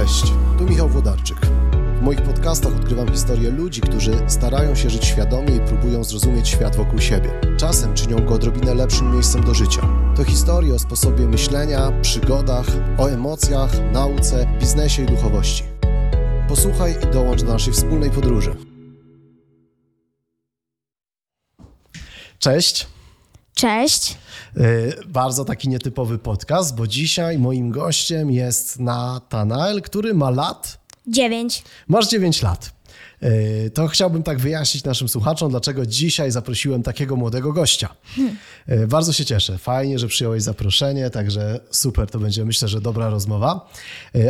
Cześć, tu Michał Włodarczyk. W moich podcastach odkrywam historię ludzi, którzy starają się żyć świadomie i próbują zrozumieć świat wokół siebie. Czasem czynią go odrobinę lepszym miejscem do życia. To historie o sposobie myślenia, przygodach, o emocjach, nauce, biznesie i duchowości. Posłuchaj i dołącz do naszej wspólnej podróży. Cześć. Cześć. Yy, bardzo taki nietypowy podcast, bo dzisiaj moim gościem jest Natanael, który ma lat. Dziewięć. Masz 9 lat. Yy, To chciałbym tak wyjaśnić naszym słuchaczom, dlaczego dzisiaj zaprosiłem takiego młodego gościa. Yy, Bardzo się cieszę. Fajnie, że przyjąłeś zaproszenie, także super, to będzie myślę, że dobra rozmowa.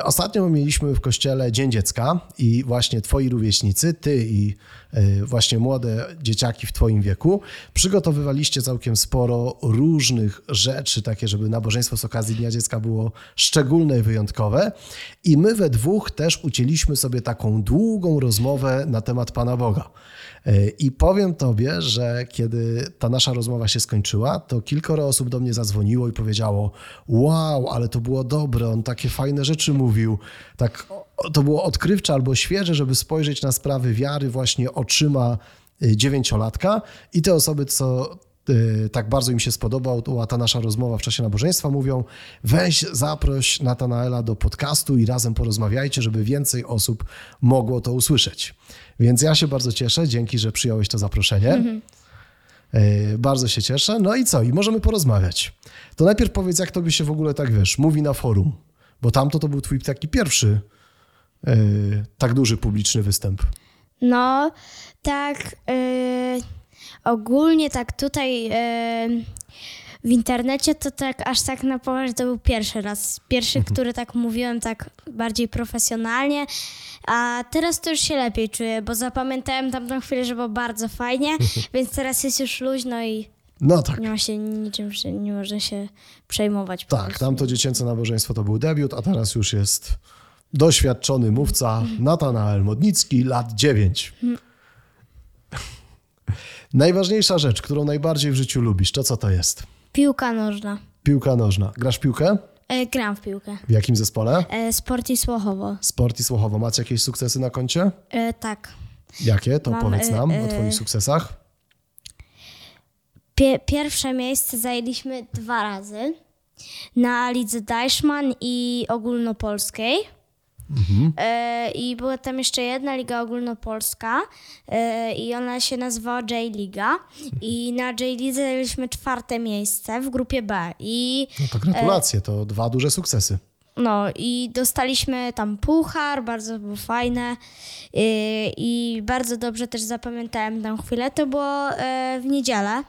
Ostatnio mieliśmy w kościele Dzień Dziecka i właśnie twoi rówieśnicy, ty i właśnie młode dzieciaki w twoim wieku, przygotowywaliście całkiem sporo różnych rzeczy, takie, żeby nabożeństwo z okazji Dnia Dziecka było szczególne i wyjątkowe. I my we dwóch też ucięliśmy sobie taką długą rozmowę na temat Pana Boga. Yy, I powiem Tobie, że kiedy ta nasza rozmowa się skończyła, to kilkoro osób do mnie zadzwoniło i powiedziało: Wow, ale to było dobre, on takie fajne rzeczy mówił. Tak, to było odkrywcze albo świeże, żeby spojrzeć na sprawy wiary właśnie oczyma y, dziewięciolatka. I te osoby, co y, tak bardzo im się spodobała ta nasza rozmowa w czasie nabożeństwa, mówią: weź, zaproś Natanaela do podcastu i razem porozmawiajcie, żeby więcej osób mogło to usłyszeć. Więc ja się bardzo cieszę, dzięki, że przyjąłeś to zaproszenie. Y, Bardzo się cieszę. No i co? I możemy porozmawiać. To najpierw powiedz, jak tobie się w ogóle tak wiesz, mówi na forum, bo tamto to był twój taki pierwszy y, tak duży publiczny występ. No, tak. y, ogólnie tak tutaj y, w internecie to tak aż tak na poważnie to był pierwszy raz. Pierwszy, który tak mówiłem tak bardziej profesjonalnie. A teraz to już się lepiej czuję, bo zapamiętałem tamtą chwilę, że było bardzo fajnie, więc teraz jest już luźno i No tak. nie ma się niczym, nie można się przejmować. Tak, tamto dziecięce nabożeństwo to był debiut, a teraz już jest doświadczony mówca Natanael Modnicki, lat 9. Najważniejsza rzecz, którą najbardziej w życiu lubisz, to co to jest? Piłka nożna. Piłka nożna. Grasz w piłkę? E, gram w piłkę. W jakim zespole? E, sport i Słochowo. Sport i Słochowo. Macie jakieś sukcesy na koncie? E, tak. Jakie? To Mam, powiedz e, nam o e, twoich sukcesach. Pie- pierwsze miejsce zajęliśmy dwa razy na lidze Deichmann i ogólnopolskiej. E, I była tam jeszcze jedna liga ogólnopolska e, i ona się nazywała J-Liga i na J-Lidze zajęliśmy czwarte miejsce w grupie B i No to gratulacje, to dwa duże sukcesy. no i dostaliśmy tam puchar, bardzo było fajne i, i bardzo dobrze też zapamiętałem tę chwilę. To było e, w niedzielę.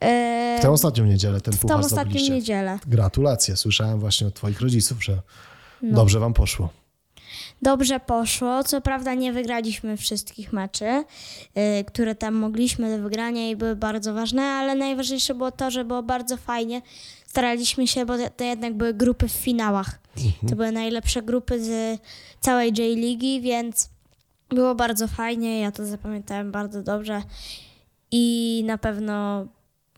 E, W tę ostatnią niedzielę ten w tą puchar ostatnią zdobyliście. niedzielę. Gratulacje. Słyszałem właśnie od twoich rodziców, że No. dobrze wam poszło. Dobrze poszło. Co prawda nie wygraliśmy wszystkich meczy, y, które tam mogliśmy do wygrania i były bardzo ważne, ale najważniejsze było to, że było bardzo fajnie. Staraliśmy się, bo to jednak były grupy w finałach. To były najlepsze grupy z całej J-Ligi, więc było bardzo fajnie. Ja to zapamiętałem bardzo dobrze i na pewno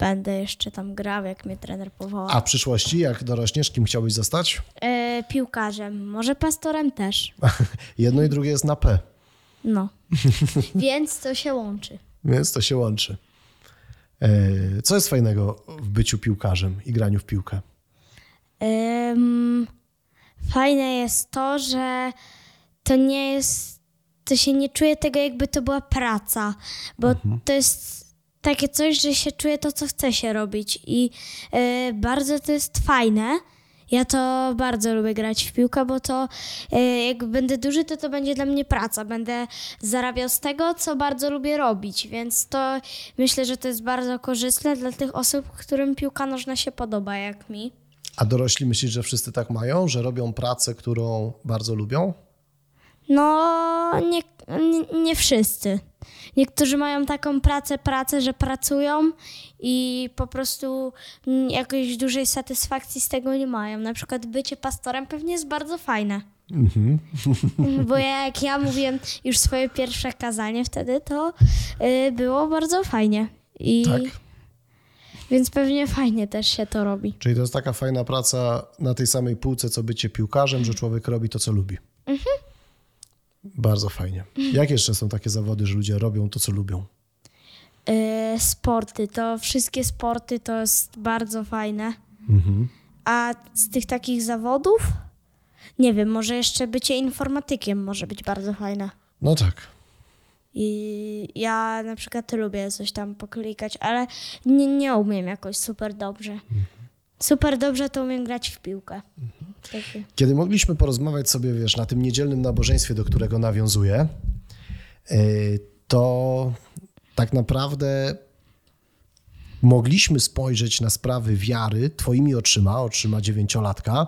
będę jeszcze tam grał, jak mnie trener powoła. A w przyszłości, jak dorośniesz, kim chciałbyś zostać? E, piłkarzem, może pastorem też. Jedno i drugie jest na P, No. Więc to się łączy. więc to się łączy. E, Co jest fajnego w byciu piłkarzem i graniu w piłkę? Fajne jest to, że to nie jest, to się nie czuje tego, jakby to była praca, bo to jest takie coś, że się czuje to, co chce się robić i y, bardzo to jest fajne. Ja to bardzo lubię grać w piłkę, bo to y, jak będę duży, to to będzie dla mnie praca. Będę zarabiał z tego, co bardzo lubię robić, więc to myślę, że to jest bardzo korzystne dla tych osób, którym piłka nożna się podoba, jak mi. A dorośli myślisz, że wszyscy tak mają, że robią pracę, którą bardzo lubią? No, nie, nie, nie wszyscy. Niektórzy mają taką pracę, pracę, że pracują i po prostu jakiejś dużej satysfakcji z tego nie mają. Na przykład bycie pastorem pewnie jest bardzo fajne. Bo ja, jak ja mówiłem już swoje pierwsze kazanie wtedy, to y, było bardzo fajnie. I Tak. Więc pewnie fajnie też się to robi. Czyli to jest taka fajna praca na tej samej półce, co bycie piłkarzem, że człowiek robi to, co lubi. Bardzo fajnie. Jak jeszcze są takie zawody, że ludzie robią to, co lubią? Yy, sporty, to wszystkie sporty to jest bardzo fajne. A z tych takich zawodów, nie wiem, może jeszcze bycie informatykiem może być bardzo fajne. No tak. I ja na przykład lubię coś tam poklikać, ale nie, nie umiem jakoś super dobrze. Super dobrze to umiem grać w piłkę. Takie. Kiedy mogliśmy porozmawiać sobie, wiesz, na tym niedzielnym nabożeństwie, do którego nawiązuję, yy, to tak naprawdę mogliśmy spojrzeć na sprawy wiary twoimi oczyma, oczyma dziewięciolatka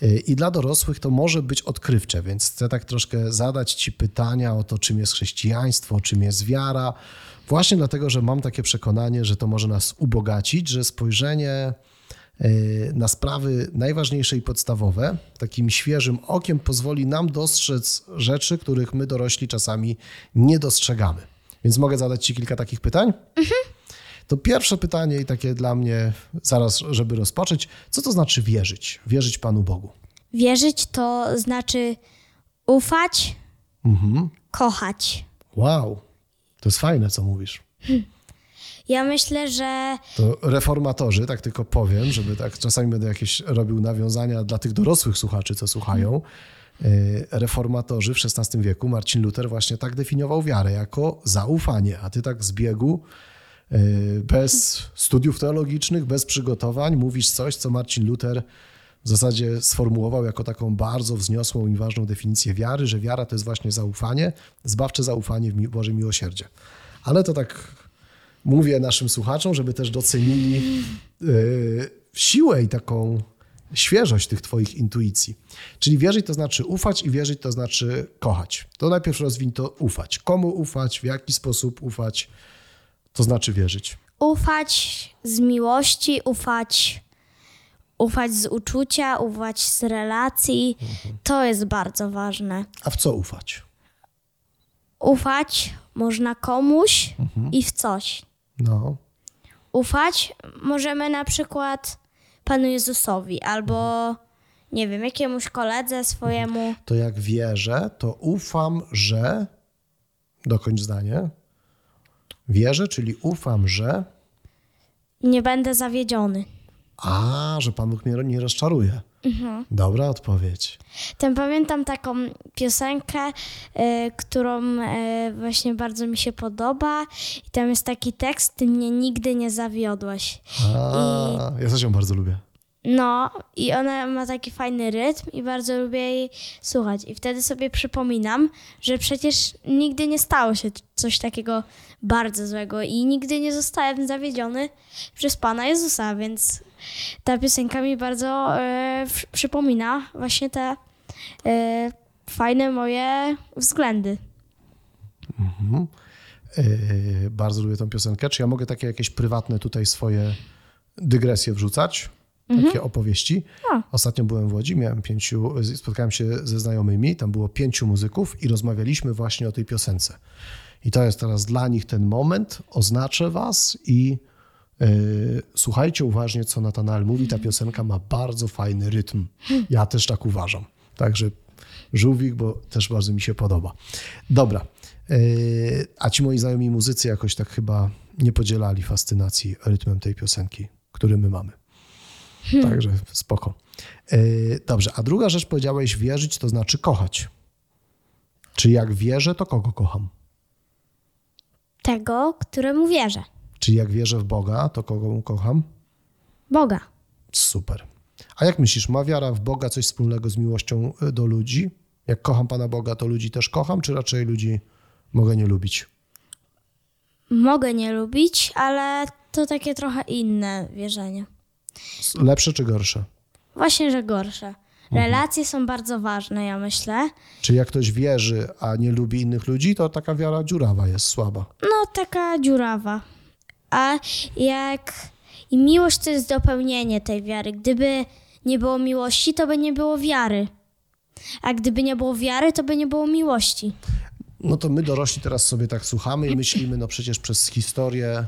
yy, i dla dorosłych to może być odkrywcze, więc chcę tak troszkę zadać ci pytania o to, czym jest chrześcijaństwo, czym jest wiara, właśnie dlatego, że mam takie przekonanie, że to może nas ubogacić, że spojrzenie na sprawy najważniejsze i podstawowe, takim świeżym okiem pozwoli nam dostrzec rzeczy, których my dorośli czasami nie dostrzegamy. Więc mogę zadać Ci kilka takich pytań? To pierwsze pytanie i takie dla mnie, zaraz, żeby rozpocząć, co to znaczy wierzyć? Wierzyć Panu Bogu. Wierzyć to znaczy ufać, Mhm. kochać. Wow, to jest fajne, co mówisz. Ja myślę, że To reformatorzy, tak tylko powiem, żeby tak czasami będę jakieś robił nawiązania dla tych dorosłych słuchaczy, co słuchają. Yy, Reformatorzy w XVI wieku, Marcin Luther właśnie tak definiował wiarę jako zaufanie, a ty tak z biegu, yy, bez studiów teologicznych, bez przygotowań, mówisz coś, co Marcin Luther w zasadzie sformułował jako taką bardzo wzniosłą i ważną definicję wiary, że wiara to jest właśnie zaufanie, zbawcze zaufanie w Boże miłosierdzie. Ale to tak mówię naszym słuchaczom, żeby też docenili yy, siłę i taką świeżość tych Twoich intuicji. Czyli wierzyć to znaczy ufać i wierzyć to znaczy kochać. To najpierw rozwiń to ufać. Komu ufać, w jaki sposób ufać, to znaczy wierzyć. ufać z miłości, ufać, ufać z uczucia, ufać z relacji, to jest bardzo ważne. A w co ufać? Ufać można komuś i w coś. No, Ufać możemy na przykład Panu Jezusowi albo, nie wiem, jakiemuś koledze swojemu. to jak wierzę, to ufam, że. Dokończ zdanie. Wierzę, czyli ufam, że. Nie będę zawiedziony. A, że Pan Bóg mnie nie rozczaruje. Dobra odpowiedź. Tam pamiętam taką piosenkę, y, którą y, właśnie bardzo mi się podoba. I tam jest taki tekst: Ty mnie nigdy nie zawiodłeś. A, ja też ją bardzo lubię. No, i ona ma taki fajny rytm i bardzo lubię jej słuchać. I wtedy sobie przypominam, że przecież nigdy nie stało się coś takiego bardzo złego i nigdy nie zostałem zawiedziony przez Pana Jezusa, więc ta piosenka mi bardzo e, przy- przypomina właśnie te e, fajne moje względy. Yy, bardzo lubię tę piosenkę. Czy ja mogę takie jakieś prywatne tutaj swoje dygresje wrzucać? Takie opowieści. A. Ostatnio byłem w Łodzi, miałem pięciu, spotkałem się ze znajomymi, tam było pięciu muzyków i rozmawialiśmy właśnie o tej piosence. I to jest teraz dla nich ten moment, oznaczę was i słuchajcie uważnie, co Natanael mówi. Ta piosenka ma bardzo fajny rytm. Ja też tak uważam. Także żółwik, bo też bardzo mi się podoba. Dobra. Yy, a ci moi znajomi muzycy jakoś tak chyba nie podzielali fascynacji rytmem tej piosenki, który my mamy. Także spoko. Yy, dobrze, a druga rzecz powiedziałeś, wierzyć to znaczy kochać. Czy jak wierzę, to kogo kocham? Tego, któremu wierzę. Czyli jak wierzę w Boga, to kogo kocham? Boga. Super. A jak myślisz, ma wiara w Boga coś wspólnego z miłością y, do ludzi? Jak kocham Pana Boga, to ludzi też kocham, czy raczej ludzi mogę nie lubić? Mogę nie lubić, ale to takie trochę inne wierzenie. Lepsze czy gorsze? Właśnie, że gorsze. Relacje są bardzo ważne, ja myślę. Czy jak ktoś wierzy, a nie lubi innych ludzi, to taka wiara dziurawa jest słaba. No, taka dziurawa. A jak. I miłość to jest dopełnienie tej wiary. Gdyby nie było miłości, to by nie było wiary. A gdyby nie było wiary, to by nie było miłości. No to my dorośli teraz sobie tak słuchamy i myślimy, no przecież przez historię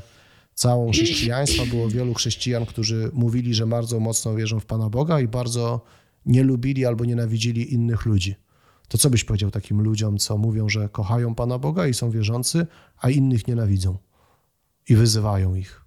całą chrześcijaństwa było wielu chrześcijan, którzy mówili, że bardzo mocno wierzą w Pana Boga i bardzo nie lubili albo nienawidzili innych ludzi. To co byś powiedział takim ludziom, co mówią, że kochają Pana Boga i są wierzący, a innych nienawidzą i wyzywają ich?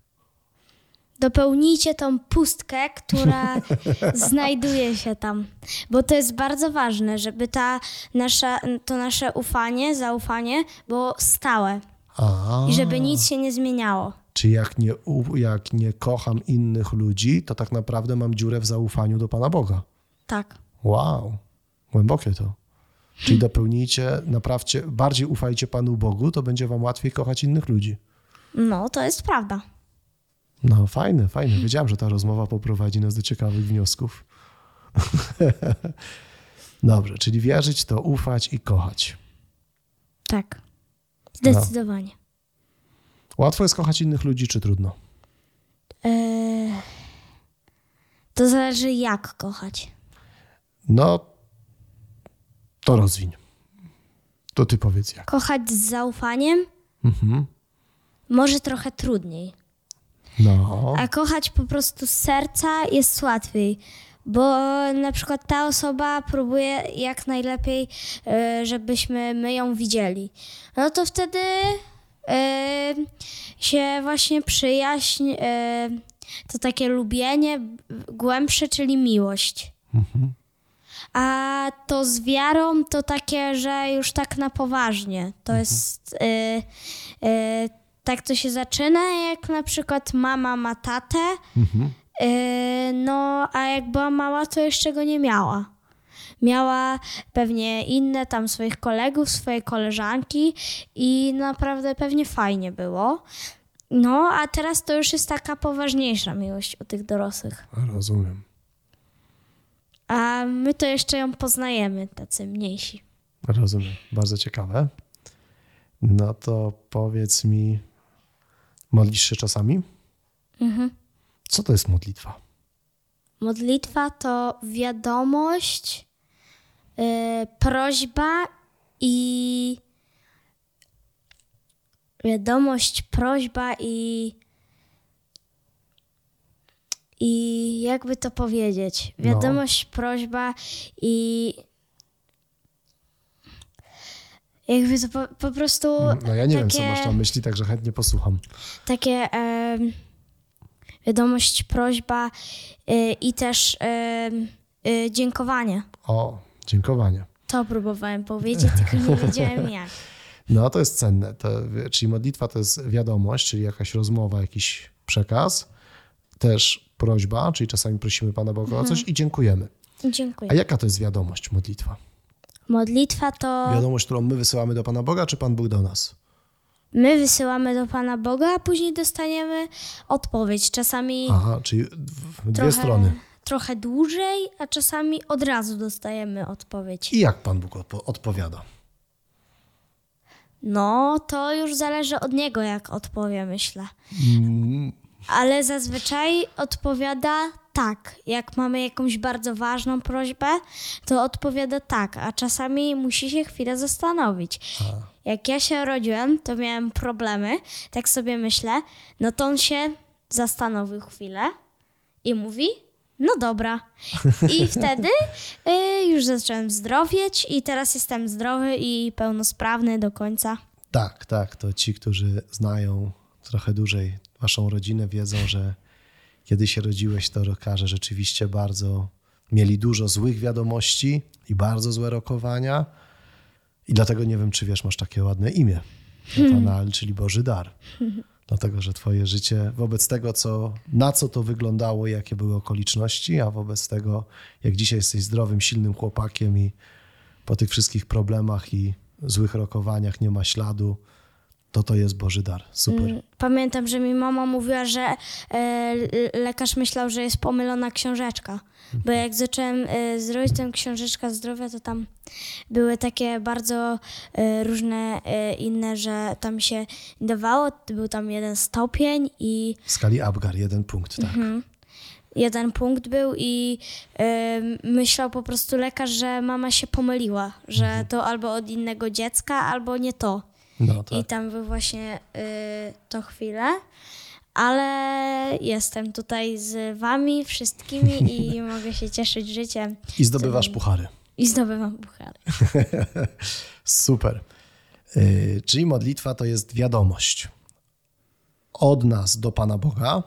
Dopełnijcie tą pustkę, która znajduje się tam. Bo to jest bardzo ważne, żeby ta nasza, to nasze ufanie, zaufanie było stałe A, i żeby nic się nie zmieniało. czy jak nie, jak nie kocham innych ludzi, to tak naprawdę mam dziurę w zaufaniu do Pana Boga. Tak. Wow, głębokie to. Czyli dopełnijcie, naprawdę bardziej ufajcie Panu Bogu, to będzie wam łatwiej kochać innych ludzi. No, to jest prawda. No fajne, fajne. Wiedziałem, że ta rozmowa poprowadzi nas do ciekawych wniosków. Dobrze, czyli wierzyć to ufać i kochać. Tak. Zdecydowanie. Łatwo jest kochać innych ludzi, czy trudno? Eee, to zależy jak kochać. No, to rozwiń. To ty powiedz jak. Kochać z zaufaniem Mhm. Może trochę trudniej. No, A kochać po prostu z serca jest łatwiej, bo na przykład ta osoba próbuje jak najlepiej, e, żebyśmy my ją widzieli. No to wtedy e, się właśnie przyjaźń, e, to takie lubienie głębsze, czyli miłość. A to z wiarą to takie, że już tak na poważnie. To jest. Y, y, tak to się zaczyna, jak na przykład mama ma tatę. Y, no, a jak była mała, to jeszcze go nie miała. Miała pewnie inne tam swoich kolegów, swoje koleżanki i naprawdę pewnie fajnie było. No, a teraz to już jest taka poważniejsza miłość u tych dorosłych. rozumiem. A my to jeszcze ją poznajemy, tacy mniejsi. Rozumiem. Bardzo ciekawe. No to powiedz mi, modlisz się czasami? Co to jest modlitwa? Modlitwa to wiadomość, yy, prośba i. Wiadomość, prośba i. I jakby to powiedzieć? No. Wiadomość, prośba i. Jakby to po, po prostu. No ja nie wiem, co takie- masz na myśli, także chętnie posłucham. takie em, wiadomość, prośba y, i też y, dziękowanie. O, dziękowanie. To próbowałem powiedzieć, tylko nie wiedziałem jak. No to jest cenne. To, czyli modlitwa to jest wiadomość, czyli jakaś rozmowa, jakiś przekaz. Też prośba, czyli czasami prosimy Pana Boga o coś i dziękujemy. Dziękuję. A jaka to jest wiadomość, modlitwa? Modlitwa to Wiadomość, którą my wysyłamy do Pana Boga, czy Pan Bóg do nas? my wysyłamy do Pana Boga, a później dostaniemy odpowiedź. Czasami Aha, czyli dwie trochę, strony. trochę dłużej, a czasami od razu dostajemy odpowiedź. I jak Pan Bóg odpo- odpowiada? No, to już zależy od niego, jak odpowie, myślę. Ale zazwyczaj odpowiada tak. Jak mamy jakąś bardzo ważną prośbę, to odpowiada tak, a czasami musi się chwilę zastanowić. Jak ja się urodziłem, to miałem problemy, tak sobie myślę, no to on się zastanowił chwilę i mówi, no dobra. I wtedy y, już zacząłem zdrowieć i teraz jestem zdrowy i pełnosprawny do końca. Tak, tak. To ci, którzy znają trochę dłużej waszą rodzinę, wiedzą, że kiedy się rodziłeś, to rokarze rzeczywiście bardzo mieli dużo złych wiadomości i bardzo złe rokowania. I dlatego nie wiem, czy wiesz, masz takie ładne imię. Natanael, czyli Boży dar. Dlatego, że twoje życie wobec tego, co, na co to wyglądało, jakie były okoliczności, a wobec tego, jak dzisiaj jesteś zdrowym, silnym chłopakiem i po tych wszystkich problemach i złych rokowaniach nie ma śladu, to to jest Boży dar. Super. Mm, Pamiętam, że mi mama mówiła, że e, lekarz myślał, że jest pomylona książeczka. Bo jak zacząłem e, zrobić tę książeczkę zdrowia, to tam były takie bardzo e, różne inne, że tam się dawało. Był tam jeden stopień i W skali Abgar jeden punkt, tak. Mhm. jeden punkt był i myślał po prostu lekarz, że mama się pomyliła, że to albo od innego dziecka, albo nie to. No tak. I tam był właśnie y, to chwilę. ale jestem tutaj z wami wszystkimi i mogę się cieszyć życiem I zdobywasz puchary. i zdobywam puchary. Super. Yy, czyli modlitwa to jest wiadomość od nas do Pana Boga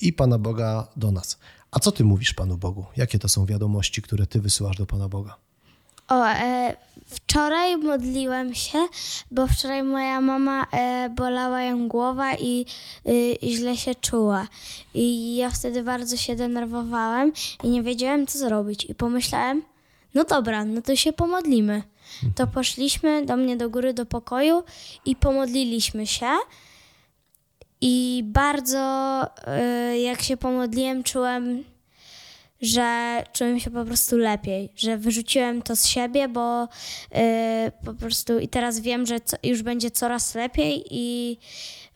i Pana Boga do nas. A co ty mówisz Panu Bogu? Jakie to są wiadomości, które ty wysyłasz do Pana Boga? O, e, wczoraj modliłem się, bo wczoraj moja mama e, bolała ją głowa i y, źle się czuła. I ja wtedy bardzo się denerwowałem i nie wiedziałem, co zrobić. I pomyślałem, no dobra, no to się pomodlimy. To poszliśmy do mnie do góry, do pokoju i pomodliliśmy się. I bardzo, y, jak się pomodliłem, czułem że czułem się po prostu lepiej, że wyrzuciłem to z siebie, bo yy, po prostu i teraz wiem, że co, już będzie coraz lepiej i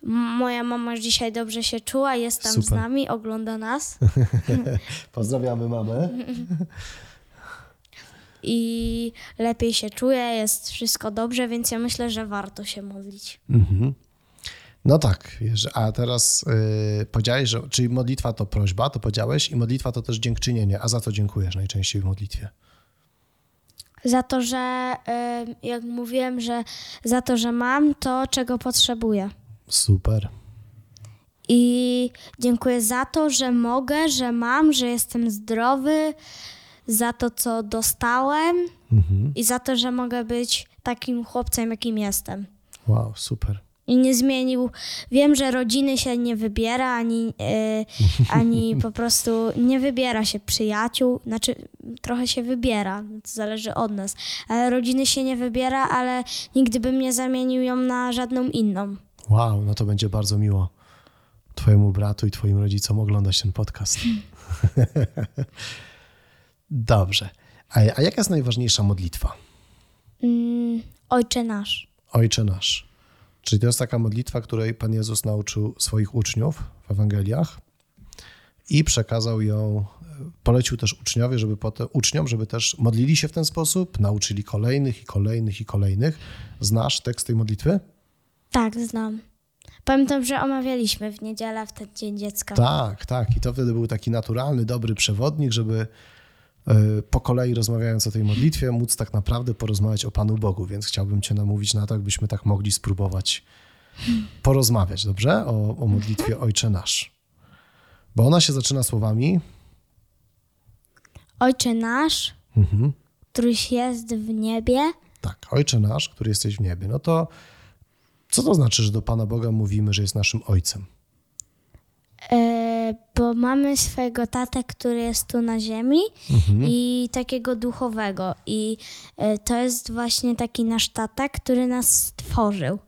moja mama już dzisiaj dobrze się czuła, jest tam z Super. nami, ogląda nas Pozdrawiamy mamę. i lepiej się czuje, jest wszystko dobrze, więc ja myślę, że warto się modlić. Mhm. No tak, wiesz, a teraz yy, powiedziałeś, że czyli modlitwa to prośba, to powiedziałeś, i modlitwa to też dziękczynienie. A za co dziękujesz najczęściej w modlitwie? Za to, że yy, jak mówiłem, że za to, że mam to, czego potrzebuję. Super. I dziękuję za to, że mogę, że mam, że jestem zdrowy, za to, co dostałem Mhm. i za to, że mogę być takim chłopcem, jakim jestem. Wow, super. I nie zmienił. Wiem, że rodziny się nie wybiera, ani, e, ani po prostu nie wybiera się przyjaciół. Znaczy, trochę się wybiera, to zależy od nas. Ale rodziny się nie wybiera, ale nigdy bym nie zamienił ją na żadną inną. Wow, no to będzie bardzo miło Twojemu bratu i Twoim rodzicom oglądać ten podcast. Dobrze. A, a jaka jest najważniejsza modlitwa? Mm, ojcze nasz. Ojcze nasz. Czyli to jest taka modlitwa, której Pan Jezus nauczył swoich uczniów w Ewangeliach i przekazał ją, polecił też uczniowie, żeby potem, uczniom, żeby też modlili się w ten sposób, nauczyli kolejnych i kolejnych i kolejnych. Znasz tekst tej modlitwy? Tak, znam. Pamiętam, że omawialiśmy w niedzielę w ten Dzień Dziecka. Tak, tak. I to wtedy był taki naturalny, dobry przewodnik, żeby po kolei rozmawiając o tej modlitwie, móc tak naprawdę porozmawiać o Panu Bogu. Więc chciałbym Cię namówić na to, jakbyśmy tak mogli spróbować porozmawiać, dobrze? O, o modlitwie Ojcze Nasz. Bo ona się zaczyna słowami. Ojcze nasz, Mhm, któryś jest w niebie, tak, Ojcze Nasz, który jesteś w niebie. No to co to znaczy, że do Pana Boga mówimy, że jest naszym Ojcem? e, bo mamy swojego tatę, który jest tu na ziemi i takiego duchowego. I e, to jest właśnie taki nasz tata, który nas stworzył.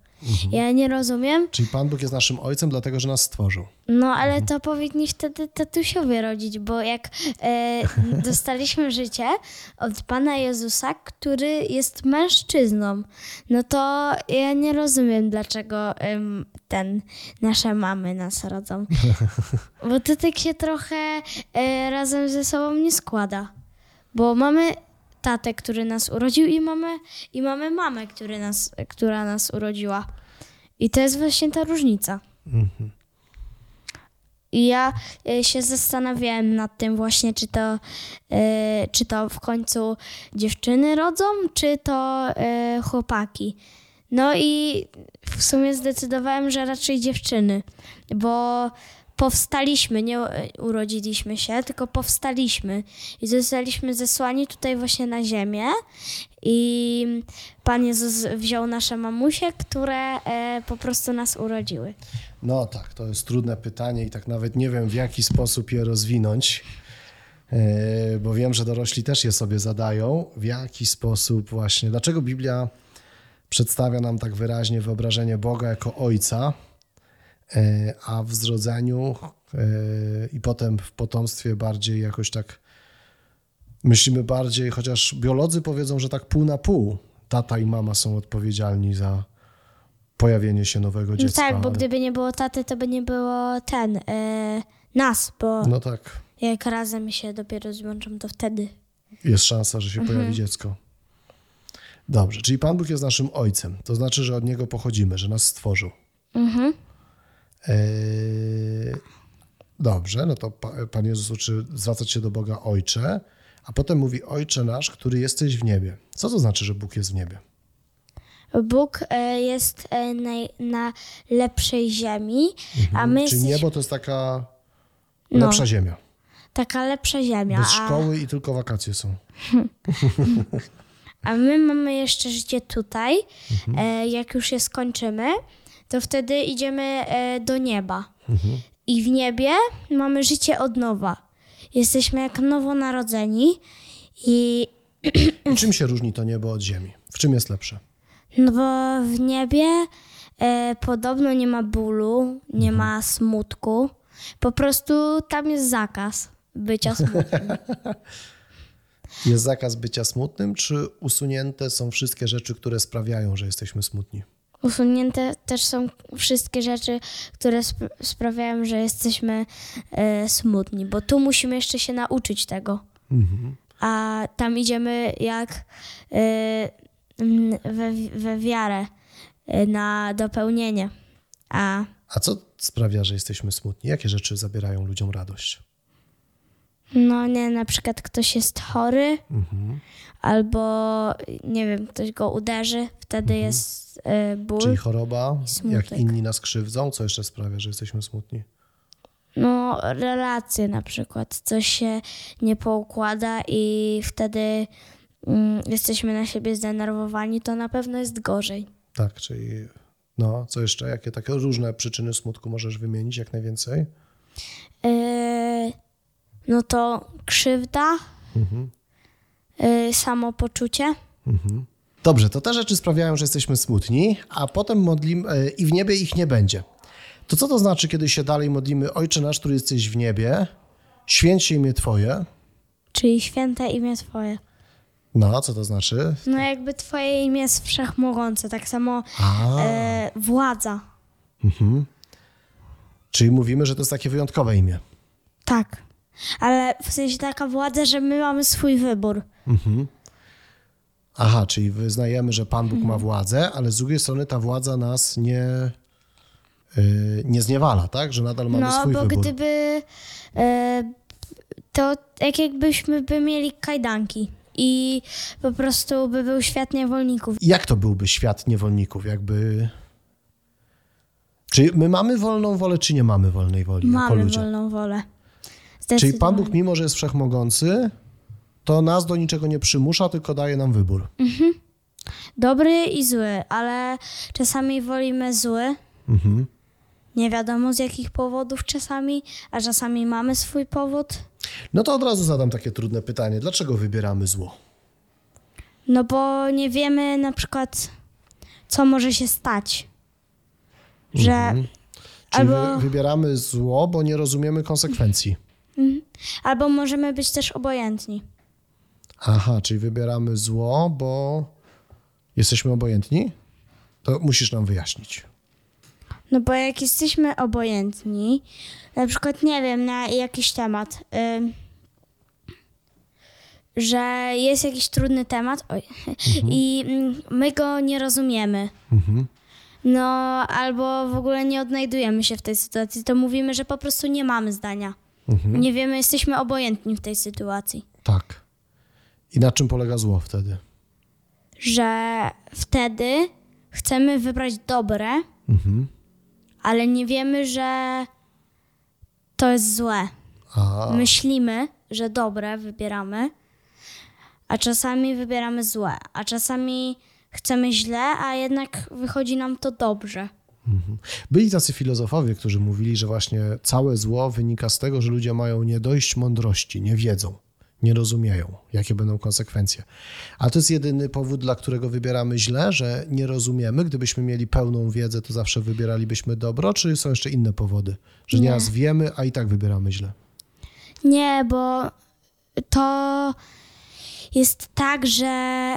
Ja nie rozumiem, Czyli Pan Bóg jest naszym Ojcem, dlatego że nas stworzył. No, ale to powinni wtedy tatusiowie rodzić, bo jak e, dostaliśmy życie od Pana Jezusa, który jest mężczyzną, no to ja nie rozumiem, dlaczego em, ten, nasze mamy nas rodzą. Bo to tak się trochę e, razem ze sobą nie składa. Bo mamy tatę, który nas urodził i mamy, i mamy mamę, który nas, która nas urodziła. I to jest właśnie ta różnica. I ja y, się zastanawiałem nad tym właśnie, czy to, y, czy to w końcu dziewczyny rodzą, czy to y, chłopaki. No i w sumie zdecydowałem, że raczej dziewczyny, bo powstaliśmy, nie urodziliśmy się, tylko powstaliśmy i zostaliśmy zesłani tutaj właśnie na ziemię i Pan Jezus wziął nasze mamusie, które e, po prostu nas urodziły. No tak, to jest trudne pytanie i tak nawet nie wiem, w jaki sposób je rozwinąć, e, bo wiem, że dorośli też je sobie zadają. W jaki sposób właśnie, dlaczego Biblia przedstawia nam tak wyraźnie wyobrażenie Boga jako Ojca, a w zrodzeniu e, i potem w potomstwie bardziej jakoś tak myślimy bardziej, chociaż biolodzy powiedzą, że tak pół na pół. Tata i mama są odpowiedzialni za pojawienie się nowego No dziecka. tak, bo gdyby nie było taty, to by nie było ten, e, nas, bo No tak, jak razem się dopiero złączą, to wtedy. jest szansa, że się pojawi dziecko. Dobrze, czyli Pan Bóg jest naszym ojcem. To znaczy, że od niego pochodzimy, że nas stworzył. Mhm. Eee, dobrze, no to pa, Pan Jezus uczy zwracać się do Boga Ojcze, a potem mówi Ojcze nasz, który jesteś w niebie. Co to znaczy, że Bóg jest w niebie? Bóg e, jest e, na, na lepszej ziemi, a my Czyli niebo to jest taka No. lepsza ziemia. taka lepsza ziemia, Bez a, szkoły i tylko wakacje są. a my mamy jeszcze życie tutaj. Mhm. E, jak już je skończymy, to wtedy idziemy e, do nieba. Mhm. I w niebie mamy życie od nowa. Jesteśmy jak nowonarodzeni i I czym się różni to niebo od ziemi? W czym jest lepsze? No bo w niebie e, podobno nie ma bólu, nie Mhm. ma smutku. Po prostu tam jest zakaz bycia smutnym. Jest zakaz bycia smutnym, czy usunięte są wszystkie rzeczy, które sprawiają, że jesteśmy smutni? Usunięte też są wszystkie rzeczy, które sp- sprawiają, że jesteśmy e, smutni, bo tu musimy jeszcze się nauczyć tego. Mhm. A tam idziemy jak e, we, we wiarę e, na dopełnienie. A A co sprawia, że jesteśmy smutni? Jakie rzeczy zabierają ludziom radość? No nie, na przykład ktoś jest chory, Mhm. albo nie wiem, ktoś go uderzy, wtedy jest y, ból. Czyli choroba, jak inni nas krzywdzą, co jeszcze sprawia, że jesteśmy smutni? No, relacje na przykład, coś się nie poukłada i wtedy mm, jesteśmy na siebie zdenerwowani, to na pewno jest gorzej. Tak, czyli no, co jeszcze? Jakie takie różne przyczyny smutku możesz wymienić jak najwięcej? Y, no to krzywda, Mhm. y, samopoczucie. Dobrze, to te rzeczy sprawiają, że jesteśmy smutni, a potem modlimy e, i w niebie ich nie będzie. To co to znaczy, kiedy się dalej modlimy Ojcze nasz, który jesteś w niebie, święć się imię Twoje? Czyli święte imię Twoje. No, co to znaczy? No jakby Twoje imię jest wszechmogące, tak samo e, władza. czyli mówimy, że to jest takie wyjątkowe imię. Tak. Ale w sensie taka władza, że my mamy swój wybór. Aha, czyli wyznajemy, że Pan Bóg ma władzę, ale z drugiej strony ta władza nas nie, y, nie zniewala, tak? Że nadal mamy no, swój bo wybór. gdyby e, to tak jakbyśmy by mieli kajdanki i po prostu by był świat niewolników. Jak to byłby świat niewolników? Jakby... Czy my mamy wolną wolę, czy nie mamy wolnej woli Mamy wolną wolę. Czyli Pan Bóg, mimo że jest wszechmogący, to nas do niczego nie przymusza, tylko daje nam wybór. Dobry i zły, ale czasami wolimy zły. Mhm. Nie wiadomo z jakich powodów czasami, a czasami mamy swój powód. No to od razu zadam takie trudne pytanie. Dlaczego wybieramy zło? No bo nie wiemy na przykład, co może się stać. Że Czyli Albo- wy, wybieramy zło, bo nie rozumiemy konsekwencji. Albo możemy być też obojętni. Aha, czyli wybieramy zło, bo jesteśmy obojętni? To musisz nam wyjaśnić. No bo jak jesteśmy obojętni, na przykład nie wiem, na jakiś temat, że jest jakiś trudny temat oj, i mm, my go nie rozumiemy. No albo w ogóle nie odnajdujemy się w tej sytuacji, to mówimy, że po prostu nie mamy zdania. Nie wiemy, jesteśmy obojętni w tej sytuacji. Tak. I na czym polega zło wtedy? Że wtedy chcemy wybrać dobre, ale nie wiemy, że to jest złe. A, Myślimy, że dobre wybieramy, a czasami wybieramy złe, a czasami chcemy źle, a jednak wychodzi nam to dobrze. Byli tacy filozofowie, którzy mówili, że właśnie całe zło wynika z tego, że ludzie mają nie dość mądrości, nie wiedzą, nie rozumieją, jakie będą konsekwencje. A to jest jedyny powód, dla którego wybieramy źle, że nie rozumiemy. Gdybyśmy mieli pełną wiedzę, to zawsze wybieralibyśmy dobro, czy są jeszcze inne powody? Że Nie. nieraz wiemy, a i tak wybieramy źle. Nie, bo to jest tak, że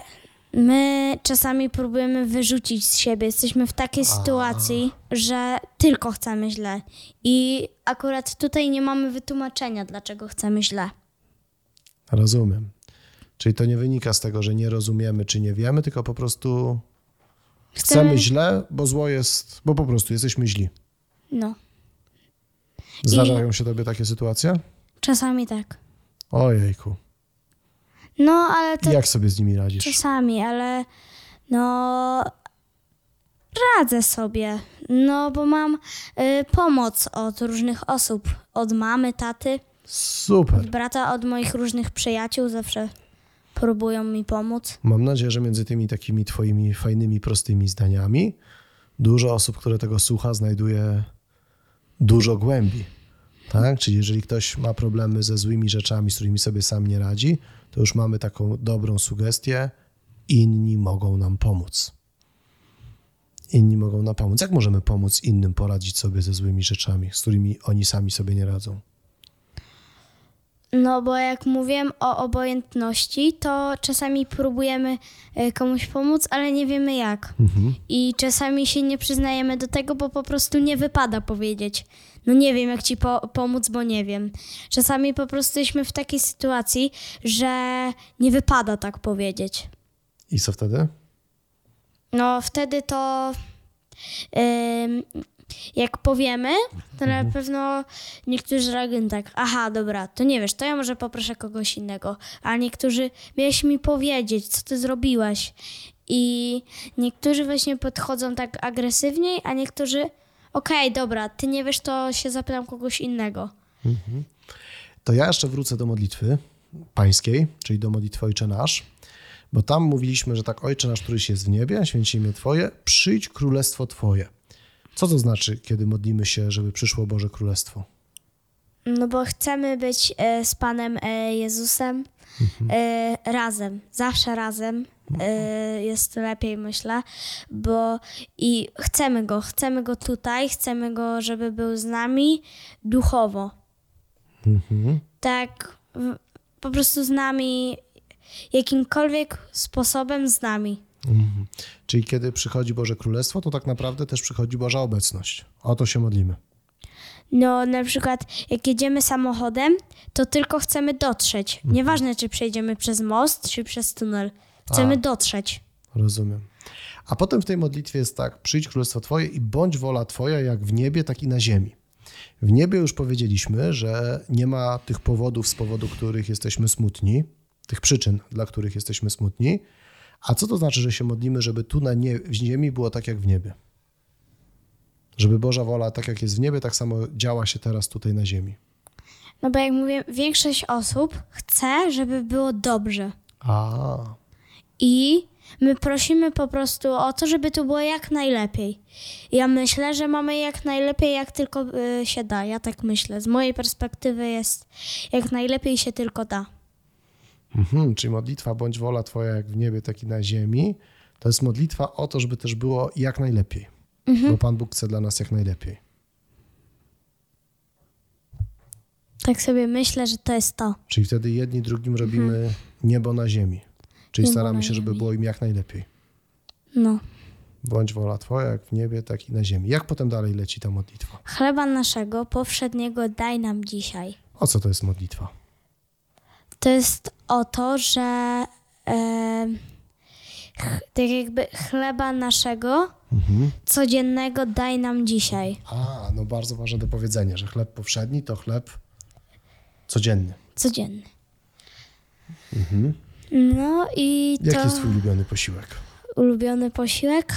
my czasami próbujemy wyrzucić z siebie. Jesteśmy w takiej sytuacji, że tylko chcemy źle. I akurat tutaj nie mamy wytłumaczenia, dlaczego chcemy źle. Rozumiem. Czyli to nie wynika z tego, że nie rozumiemy czy nie wiemy, tylko po prostu chcemy, Chcemy- źle, bo zło jest, bo po prostu jesteśmy źli. No. Zdarzają się tobie takie sytuacje? Czasami tak. Ojejku. No, ale to Jak sobie z nimi radzisz? czasami, ale no radzę sobie. No, bo mam y, pomoc od różnych osób. Od mamy, taty, Super. od brata, od moich różnych przyjaciół. Zawsze próbują mi pomóc. Mam nadzieję, że między tymi takimi twoimi fajnymi, prostymi zdaniami dużo osób, które tego słucha, znajduje dużo głębi. Tak? Czyli jeżeli ktoś ma problemy ze złymi rzeczami, z którymi sobie sam nie radzi, to już mamy taką dobrą sugestię. Inni mogą nam pomóc. Inni mogą nam pomóc. Jak możemy pomóc innym poradzić sobie ze złymi rzeczami, z którymi oni sami sobie nie radzą? No, bo jak mówiłem o obojętności, to czasami próbujemy y, komuś pomóc, ale nie wiemy jak. I czasami się nie przyznajemy do tego, bo po prostu nie wypada powiedzieć. No nie wiem, jak ci po- pomóc, bo nie wiem. Czasami po prostu jesteśmy w takiej sytuacji, że nie wypada tak powiedzieć. I co wtedy? No wtedy to ym, jak powiemy, to na pewno niektórzy reagują tak, aha, dobra, to nie wiesz, to ja może poproszę kogoś innego. A niektórzy, miałeś mi powiedzieć, co ty zrobiłaś. I niektórzy właśnie podchodzą tak agresywniej, a niektórzy, okej, dobra, ty nie wiesz, to się zapytam kogoś innego. To ja jeszcze wrócę do modlitwy pańskiej, czyli do modlitwy Ojcze Nasz, bo tam mówiliśmy, że tak Ojcze Nasz, któryś jest w niebie, święci imię Twoje, przyjdź królestwo Twoje. Co to znaczy, kiedy modlimy się, żeby przyszło Boże Królestwo? No bo chcemy być e, z Panem e, Jezusem e, razem, zawsze razem. E, jest lepiej, myślę, bo i chcemy go, chcemy go tutaj, chcemy go, żeby był z nami duchowo. Tak, w, po prostu z nami, jakimkolwiek sposobem z nami. Czyli kiedy przychodzi Boże Królestwo, to tak naprawdę też przychodzi Boża obecność. O to się modlimy. No, na przykład, jak jedziemy samochodem, to tylko chcemy dotrzeć. Nieważne, czy przejdziemy przez most, czy przez tunel. Chcemy A. dotrzeć. Rozumiem. A potem w tej modlitwie jest tak: przyjdź królestwo Twoje i bądź wola Twoja, jak w niebie, tak i na ziemi. W niebie już powiedzieliśmy, że nie ma tych powodów, z powodu których jesteśmy smutni, tych przyczyn, dla których jesteśmy smutni. A co to znaczy, że się modlimy, żeby tu na nie, w ziemi było tak jak w niebie? Żeby Boża wola, tak jak jest w niebie, tak samo działa się teraz tutaj na ziemi. No bo jak mówię, większość osób chce, żeby było dobrze. A, I my prosimy po prostu o to, żeby to było jak najlepiej. Ja myślę, że mamy jak najlepiej, jak tylko y, się da. Ja tak myślę. Z mojej perspektywy jest jak najlepiej się tylko da. Mhm, czyli modlitwa bądź wola Twoja jak w niebie, tak i na ziemi, to jest modlitwa o to, żeby też było jak najlepiej. Bo Pan Bóg chce dla nas jak najlepiej. Tak sobie myślę, że to jest to. Czyli wtedy jedni drugim robimy niebo na ziemi. Czyli staramy się, żeby było im jak najlepiej. No. Bądź wola Twoja jak w niebie, tak i na ziemi. Jak potem dalej leci ta modlitwa? Chleba naszego powszedniego daj nam dzisiaj. O co to jest modlitwa? To jest o to, że e, tak jakby chleba naszego codziennego daj nam dzisiaj. A, no bardzo ważne do powiedzenia, że chleb powszedni to chleb codzienny. Codzienny. No i Jaki to jest Twój ulubiony posiłek? ulubiony posiłek.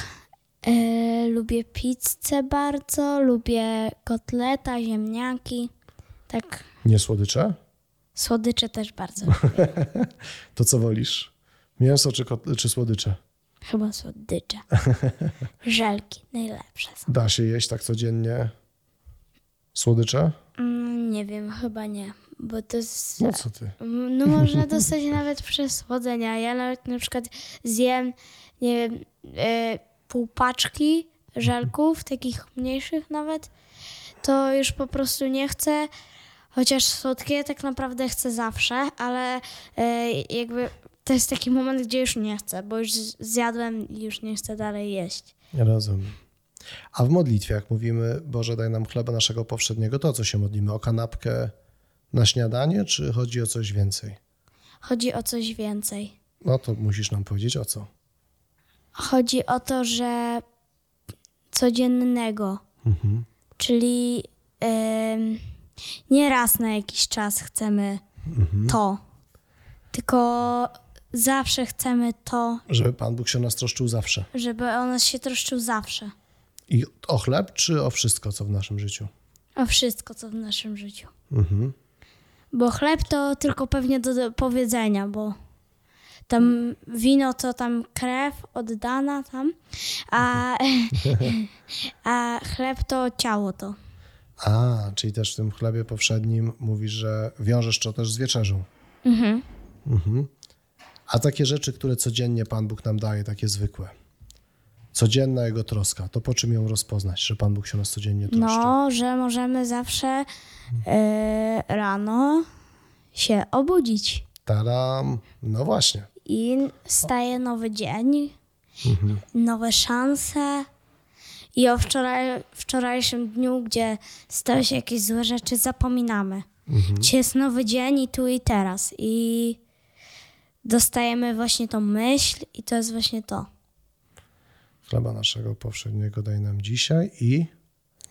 E, lubię pizzę bardzo, lubię kotleta, ziemniaki. Tak, Nie słodycze? słodycze też bardzo. lubię. To co wolisz? Mięso czy, kot- czy słodycze? Chyba słodycze. Żelki najlepsze są. Da się jeść tak codziennie słodycze? Mm, nie wiem, chyba nie, bo to jest... No co ty? No można dostać nawet przez słodzenia. Ja nawet na przykład zjem, nie wiem, pół paczki żelków, takich mniejszych nawet, to już po prostu nie chcę, chociaż słodkie tak naprawdę chcę zawsze, ale e, jakby to jest taki moment, gdzie już nie chcę, bo już zjadłem i już nie chcę dalej jeść. Rozumiem. A w modlitwie, jak mówimy, Boże, daj nam chleba naszego powszedniego, to o co się modlimy? O kanapkę na śniadanie, czy chodzi o coś więcej? Chodzi o coś więcej. No to musisz nam powiedzieć o co. Chodzi o to, że codziennego, czyli ym, nie raz na jakiś czas chcemy to, tylko zawsze chcemy to, Żeby Pan Bóg się o nas troszczył zawsze. żeby o nas się troszczył zawsze. I o chleb, czy o wszystko, co w naszym życiu? O wszystko, co w naszym życiu. Bo chleb to tylko pewnie do, do powiedzenia, bo tam wino to tam krew oddana tam, a, a chleb to ciało to. A, czyli też w tym chlebie powszednim mówisz, że wiążesz to też z wieczerzą. Mhm. A takie rzeczy, które codziennie Pan Bóg nam daje, takie zwykłe. Codzienna Jego troska, to po czym ją rozpoznać, że Pan Bóg się nas codziennie troszczy? No, że możemy zawsze e, rano się obudzić Taram, no właśnie. i staje nowy dzień, nowe szanse. I o wczoraj, wczorajszym dniu, gdzie stały się jakieś złe rzeczy, zapominamy. Dzisiaj jest nowy dzień i tu i teraz. I dostajemy właśnie tą myśl i to jest właśnie to. Chleba naszego powszedniego daj nam dzisiaj i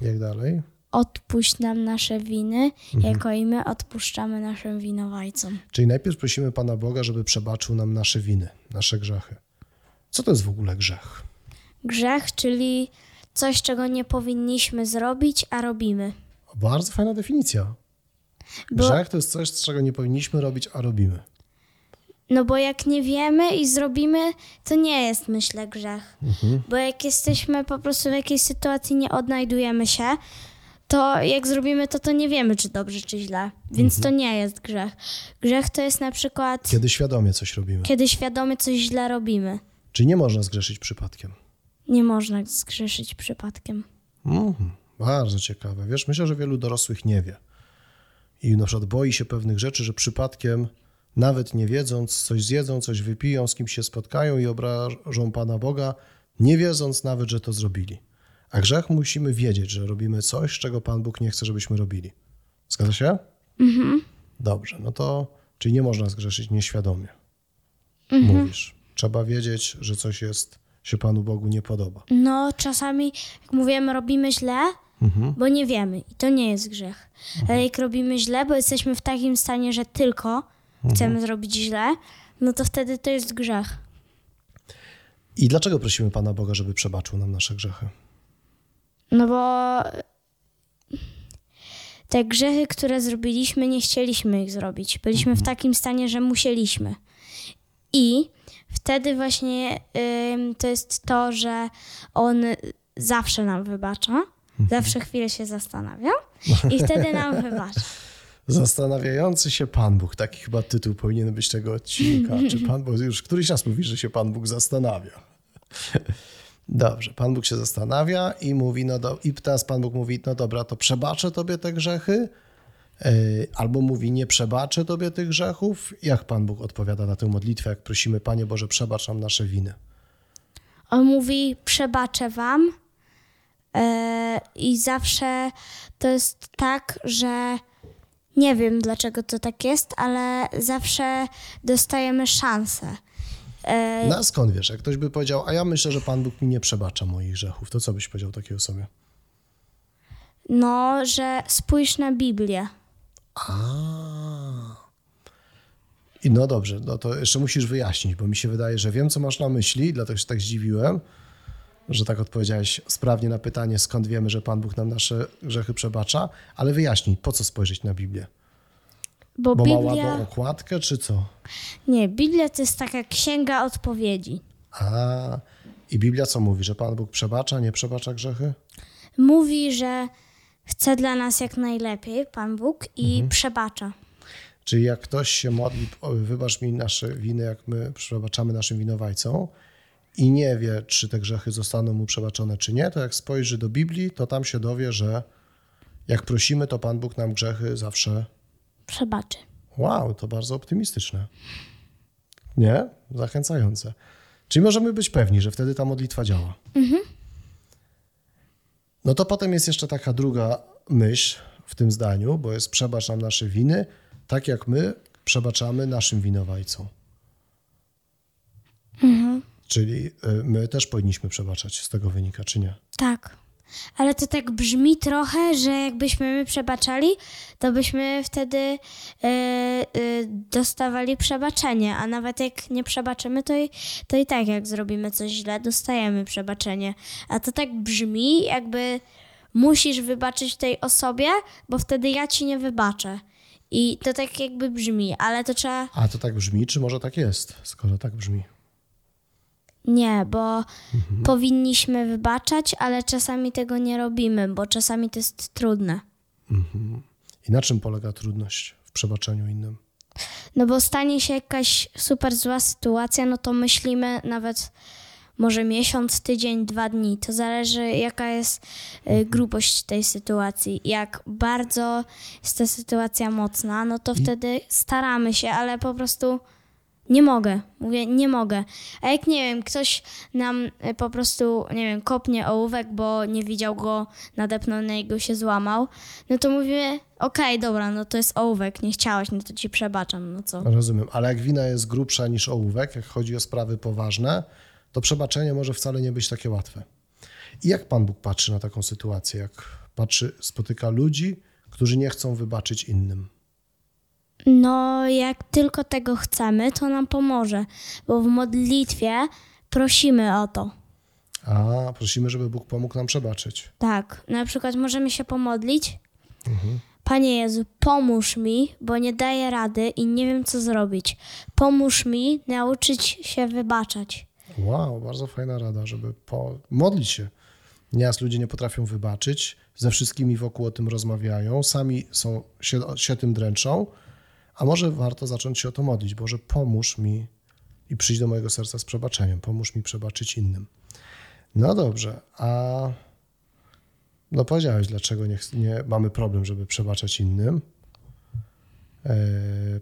jak dalej? Odpuść nam nasze winy, jako i my odpuszczamy naszym winowajcom. Czyli najpierw prosimy Pana Boga, żeby przebaczył nam nasze winy, nasze grzechy. Co to jest w ogóle grzech? Grzech, czyli coś, czego nie powinniśmy zrobić, a robimy. Bardzo fajna definicja. Bo- Grzech to jest coś, czego nie powinniśmy robić, a robimy. No bo jak nie wiemy i zrobimy, to nie jest, myślę, grzech. Bo jak jesteśmy po prostu w jakiejś sytuacji, nie odnajdujemy się, to jak zrobimy to, to nie wiemy, czy dobrze, czy źle. Więc to nie jest grzech. Grzech to jest na przykład, Kiedy świadomie coś robimy. kiedy świadomie coś źle robimy. Czyli nie można zgrzeszyć przypadkiem. Nie można zgrzeszyć przypadkiem. Mhm, bardzo ciekawe. Wiesz, myślę, że wielu dorosłych nie wie. I na przykład boi się pewnych rzeczy, że przypadkiem, nawet nie wiedząc, coś zjedzą, coś wypiją, z kimś się spotkają i obrażą Pana Boga, nie wiedząc nawet, że to zrobili. A grzech musimy wiedzieć, że robimy coś, czego Pan Bóg nie chce, żebyśmy robili. Zgadza się? Mhm. Dobrze, no to, czyli nie można zgrzeszyć nieświadomie. Mówisz. Trzeba wiedzieć, że coś jest, się Panu Bogu nie podoba. No, czasami, jak mówimy, robimy źle, bo nie wiemy i to nie jest grzech. Ale jak robimy źle, bo jesteśmy w takim stanie, że tylko chcemy zrobić źle, no to wtedy to jest grzech. I dlaczego prosimy Pana Boga, żeby przebaczył nam nasze grzechy? No bo te grzechy, które zrobiliśmy, nie chcieliśmy ich zrobić. Byliśmy w takim stanie, że musieliśmy. I wtedy właśnie to jest to, że on zawsze nam wybacza, zawsze chwilę się zastanawia i wtedy nam wybacza. Zastanawiający się Pan Bóg. Taki chyba tytuł powinien być tego odcinka. Czy Pan Bóg, już któryś raz mówi, że się Pan Bóg zastanawia. Dobrze, Pan Bóg się zastanawia i mówi, no do, i teraz Pan Bóg mówi, no dobra, to przebaczę Tobie te grzechy, Yy, albo mówi, nie przebaczę Tobie tych grzechów. Jak Pan Bóg odpowiada na tę modlitwę, jak prosimy, Panie Boże, przebacz nam nasze winy? On mówi, przebaczę wam. E, I zawsze to jest tak, że nie wiem dlaczego to tak jest, ale zawsze dostajemy szansę. E, No a skąd wiesz? Jak ktoś by powiedział, a ja myślę, że Pan Bóg mi nie przebacza moich grzechów, to co byś powiedział takiej osobie? no, że spójrz na Biblię. A. I no dobrze, no to jeszcze musisz wyjaśnić, bo mi się wydaje, że wiem, co masz na myśli, dlatego się tak zdziwiłem, że tak odpowiedziałeś sprawnie na pytanie, skąd wiemy, że Pan Bóg nam nasze grzechy przebacza, ale wyjaśnij, po co spojrzeć na Biblię? Bo, Bo ma Biblia. ładną okładkę, czy co? Nie, Biblia to jest taka księga odpowiedzi. A, i Biblia co mówi, że Pan Bóg przebacza, nie przebacza grzechy? Mówi, że chce dla nas jak najlepiej, Pan Bóg, i Mhm. przebacza. Czyli jak ktoś się modli, wybacz mi nasze winy, jak my przebaczamy naszym winowajcom i nie wie, czy te grzechy zostaną mu przebaczone, czy nie, to jak spojrzy do Biblii, to tam się dowie, że jak prosimy, to Pan Bóg nam grzechy zawsze... Przebaczy. Wow, to bardzo optymistyczne. Nie? Zachęcające. Czyli możemy być pewni, że wtedy ta modlitwa działa. No to potem jest jeszcze taka druga myśl w tym zdaniu, bo jest przebacz nam nasze winy, tak jak my przebaczamy naszym winowajcom. Czyli y, my też powinniśmy przebaczać, z tego wynika, czy nie? Tak. Ale to tak brzmi trochę, że jakbyśmy my przebaczali, to byśmy wtedy y, y, dostawali przebaczenie, a nawet jak nie przebaczymy, to i, to i tak jak zrobimy coś źle, dostajemy przebaczenie. A to tak brzmi, jakby musisz wybaczyć tej osobie, bo wtedy ja ci nie wybaczę. I to tak jakby brzmi, ale to trzeba. A to tak brzmi, czy może tak jest, skoro tak brzmi? Nie, bo powinniśmy wybaczać, ale czasami tego nie robimy, bo czasami to jest trudne. I na czym polega trudność w przebaczeniu innym? No bo stanie się jakaś super zła sytuacja, no to myślimy nawet może miesiąc, tydzień, dwa dni. To zależy, jaka jest y, grubość tej sytuacji. Jak bardzo jest ta sytuacja mocna, no to wtedy staramy się, ale po prostu nie mogę. Mówię, nie mogę. A jak nie wiem, ktoś nam y, po prostu, nie wiem, kopnie ołówek, bo nie widział go, nadepnął na niego się złamał, no to mówimy, okej, dobra, no to jest ołówek, nie chciałeś, no to ci przebaczam, no co. Rozumiem, ale jak wina jest grubsza niż ołówek, jak chodzi o sprawy poważne, to przebaczenie może wcale nie być takie łatwe. I jak Pan Bóg patrzy na taką sytuację? Jak patrzy, spotyka ludzi, którzy nie chcą wybaczyć innym? No, jak tylko tego chcemy, to nam pomoże, bo w modlitwie prosimy o to. A prosimy, żeby Bóg pomógł nam przebaczyć. Tak, na przykład możemy się pomodlić. Panie Jezu, pomóż mi, bo nie daję rady i nie wiem, co zrobić. Pomóż mi nauczyć się wybaczać. Wow, bardzo fajna rada, żeby po... modlić się. Nieraz ludzie nie potrafią wybaczyć, ze wszystkimi wokół o tym rozmawiają, sami są, się, się tym dręczą, a może warto zacząć się o to modlić. Boże, pomóż mi i przyjdź do mojego serca z przebaczeniem, pomóż mi przebaczyć innym. No dobrze, a no powiedziałeś, dlaczego nie, nie mamy problem, żeby przebaczać innym. E,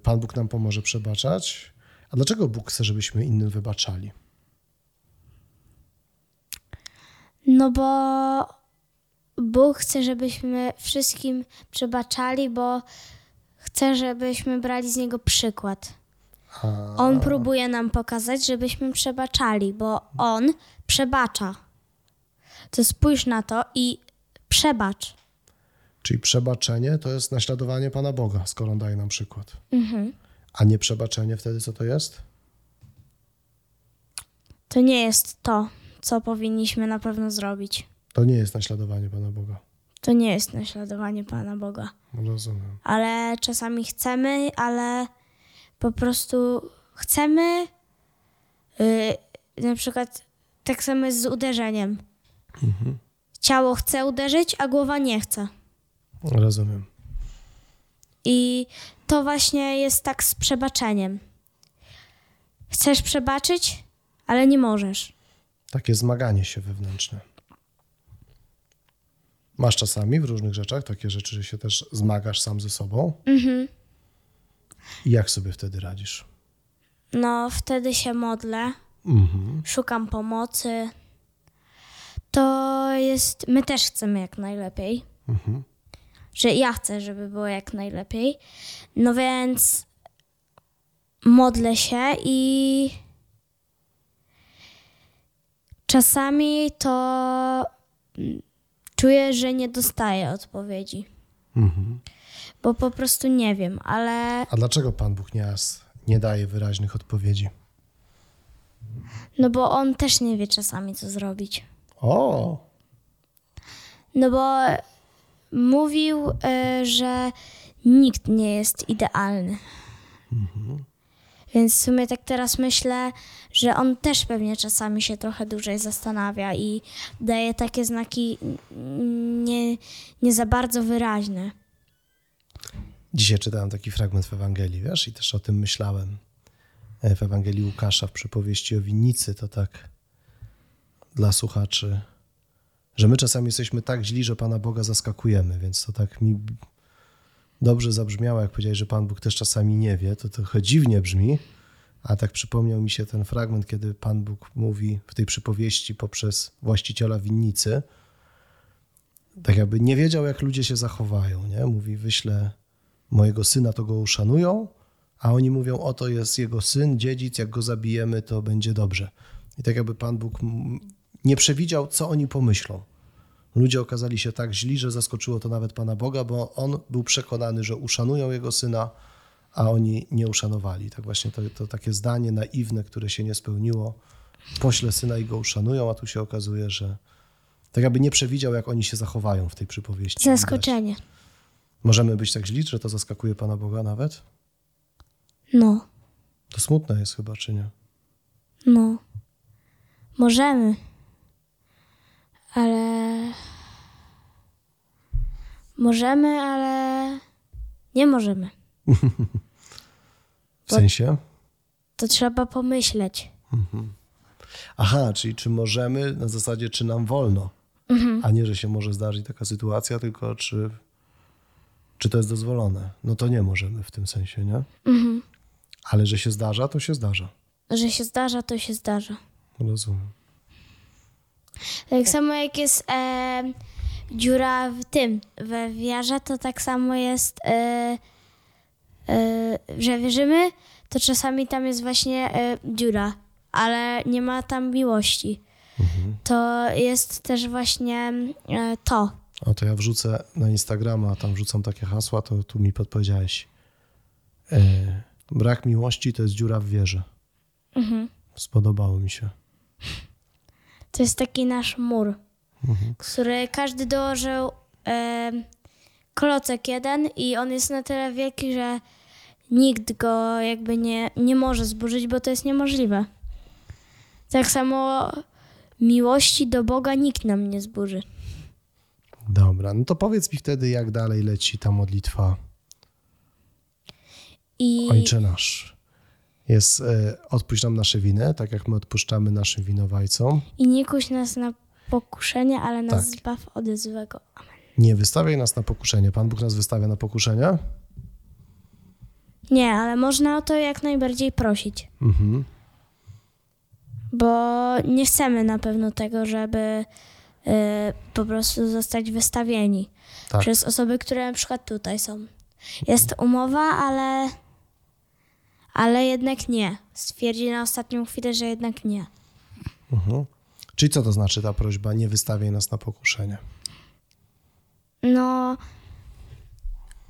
Pan Bóg nam pomoże przebaczać. A dlaczego Bóg chce, żebyśmy innym wybaczali? No bo Bóg chce, żebyśmy wszystkim przebaczali, bo chce, żebyśmy brali z Niego przykład. A, On próbuje nam pokazać, żebyśmy przebaczali, bo On przebacza. To spójrz na to i przebacz. Czyli przebaczenie to jest naśladowanie Pana Boga, skoro on daje nam przykład. A nie przebaczenie wtedy co to jest? To nie jest to, co powinniśmy na pewno zrobić. To nie jest naśladowanie Pana Boga. To nie jest naśladowanie Pana Boga. Rozumiem. Ale czasami chcemy, ale po prostu chcemy. Yy, na przykład tak samo jest z uderzeniem. Ciało chce uderzyć, a głowa nie chce. Rozumiem. I to właśnie jest tak z przebaczeniem. Chcesz przebaczyć, ale nie możesz. Takie zmaganie się wewnętrzne. Masz czasami w różnych rzeczach takie rzeczy, że się też zmagasz sam ze sobą. I jak sobie wtedy radzisz? No, wtedy się modlę, Mhm. szukam pomocy. To jest. My też chcemy jak najlepiej. Że ja chcę, żeby było jak najlepiej. No więc modlę się i czasami to czuję, że nie dostaję odpowiedzi. Bo po prostu nie wiem, ale A dlaczego Pan Bóg nieraz nie daje wyraźnych odpowiedzi? no bo on też nie wie czasami, co zrobić. O, No bo mówił, y, że nikt nie jest idealny. Więc w sumie tak teraz myślę, że on też pewnie czasami się trochę dłużej zastanawia i daje takie znaki nie, nie za bardzo wyraźne. Dzisiaj czytałem taki fragment w Ewangelii, wiesz, i też o tym myślałem. E, W Ewangelii Łukasza, w przypowieści o winnicy, to tak dla słuchaczy, że my czasami jesteśmy tak źli, że Pana Boga zaskakujemy, więc to tak mi dobrze zabrzmiało, jak powiedziałeś, że Pan Bóg też czasami nie wie, to trochę dziwnie brzmi, a tak przypomniał mi się ten fragment, kiedy Pan Bóg mówi w tej przypowieści poprzez właściciela winnicy, tak jakby nie wiedział, jak ludzie się zachowają, nie? Mówi, wyślę mojego syna, to go uszanują, a oni mówią, oto jest jego syn, dziedzic, jak go zabijemy, to będzie dobrze. I tak jakby Pan Bóg nie przewidział, co oni pomyślą. Ludzie okazali się tak źli, że zaskoczyło to nawet Pana Boga, bo on był przekonany, że uszanują jego syna, a oni nie uszanowali. Tak właśnie to, to takie zdanie naiwne, które się nie spełniło. Pośle syna i go uszanują, a tu się okazuje, że tak jakby nie przewidział, jak oni się zachowają w tej przypowieści. Zaskoczenie. Możemy być tak źli, że to zaskakuje Pana Boga nawet? No, To smutne jest chyba, czy nie? no. Możemy. Ale. Możemy, ale. Nie możemy. W sensie? To trzeba pomyśleć. Aha, czyli czy możemy na zasadzie, czy nam wolno, a nie, że się może zdarzyć taka sytuacja, tylko czy, czy to jest dozwolone. No to nie możemy w tym sensie, nie? Ale że się zdarza, to się zdarza. Że się zdarza, to się zdarza. Rozumiem. Tak samo jak jest e, dziura w tym, we wiarze, to tak samo jest, e, e, że wierzymy, to czasami tam jest właśnie e, dziura, ale nie ma tam miłości. To jest też właśnie e, to. A to ja wrzucę na Instagrama, a tam wrzucam takie hasła, to tu mi podpowiedziałeś. E, brak miłości to jest dziura w wierze. Spodobało mi się. To jest taki nasz mur, który każdy dołożył e, klocek jeden i on jest na tyle wielki, że nikt go jakby nie, nie może zburzyć, bo to jest niemożliwe. Tak samo miłości do Boga nikt nam nie zburzy. Dobra, no to powiedz mi wtedy, jak dalej leci ta modlitwa I Ojcze nasz. Jest e, odpuść nam nasze winy, tak jak my odpuszczamy naszym winowajcom. I nie kuś nas na pokuszenie, ale nas Tak. zbaw od złego. Amen. Nie wystawiaj nas na pokuszenie. Pan Bóg nas wystawia na pokuszenie? Nie, ale można o to jak najbardziej prosić. Mhm. Bo nie chcemy na pewno tego, żeby y, po prostu zostać wystawieni Tak. przez osoby, które na przykład tutaj są. Jest umowa, ale, ale jednak nie. Stwierdzi na ostatnią chwilę, że jednak nie. Mhm. Czyli co to znaczy ta prośba, nie wystawiaj nas na pokuszenie? No,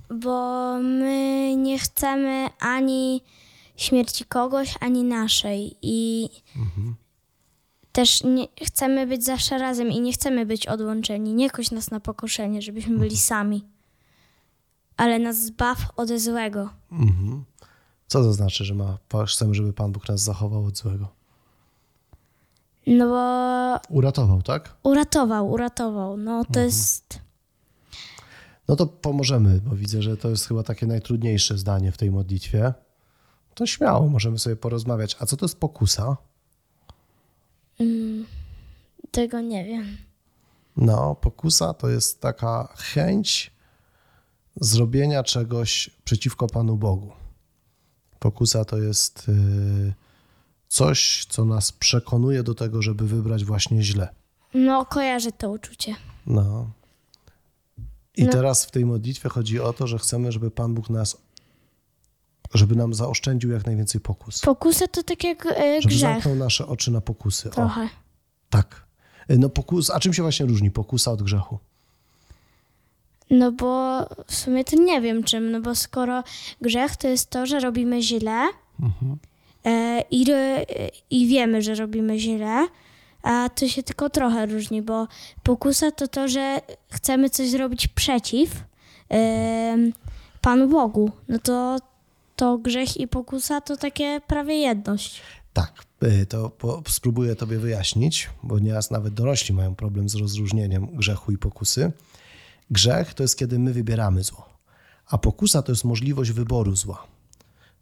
bo my nie chcemy ani śmierci kogoś, ani naszej. I też nie, chcemy być zawsze razem i nie chcemy być odłączeni. Nie koś nas na pokuszenie, żebyśmy byli sami. Ale nas zbaw od złego. Mhm. Co to znaczy, że ma, chcemy, żeby Pan Bóg nas zachował od złego? No bo Uratował, tak? uratował, uratował. No to jest... No to pomożemy, bo widzę, że to jest chyba takie najtrudniejsze zdanie w tej modlitwie. To śmiało, możemy sobie porozmawiać. A co to jest pokusa? Tego nie wiem. No, pokusa to jest taka chęć zrobienia czegoś przeciwko Panu Bogu. Pokusa to jest y, coś, co nas przekonuje do tego, żeby wybrać właśnie źle. No, kojarzę to uczucie. No. I No. teraz w tej modlitwie chodzi o to, że chcemy, żeby Pan Bóg nas, żeby nam zaoszczędził jak najwięcej pokus. Pokusa to tak jak e, Żeby grzech zamknął nasze oczy na pokusy. O, trochę. tak. Y, No pokus, a czym się właśnie różni pokusa od grzechu? No bo w sumie to nie wiem czym, no bo skoro grzech to jest to, że robimy źle e, i, i wiemy, że robimy źle, a to się tylko trochę różni, bo pokusa to to, że chcemy coś zrobić przeciw em, Panu Bogu. No to, to grzech i pokusa to takie prawie jedność. Tak, y, to po, spróbuję Tobie wyjaśnić, bo nieraz nawet dorośli mają problem z rozróżnieniem grzechu i pokusy. Grzech to jest kiedy my wybieramy zło, a pokusa to jest możliwość wyboru zła.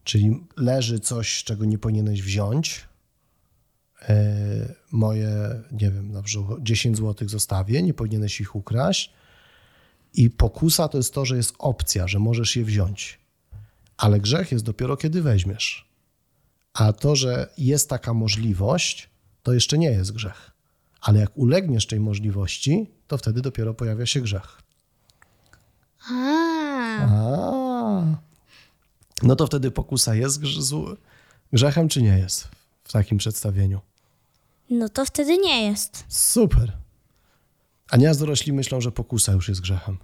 Czyli leży coś, czego nie powinieneś wziąć. E, moje, nie wiem, na przykład 10 zł zostawię, nie powinieneś ich ukraść. I pokusa to jest to, że jest opcja, że możesz je wziąć. Ale grzech jest dopiero kiedy weźmiesz. A to, że jest taka możliwość, to jeszcze nie jest grzech. Ale jak ulegniesz tej możliwości, to wtedy dopiero pojawia się grzech. A, A. No to wtedy pokusa jest grzechem, czy nie jest w takim przedstawieniu? no to wtedy nie jest. Super. A nieraz dorośli myślą, że pokusa już jest grzechem.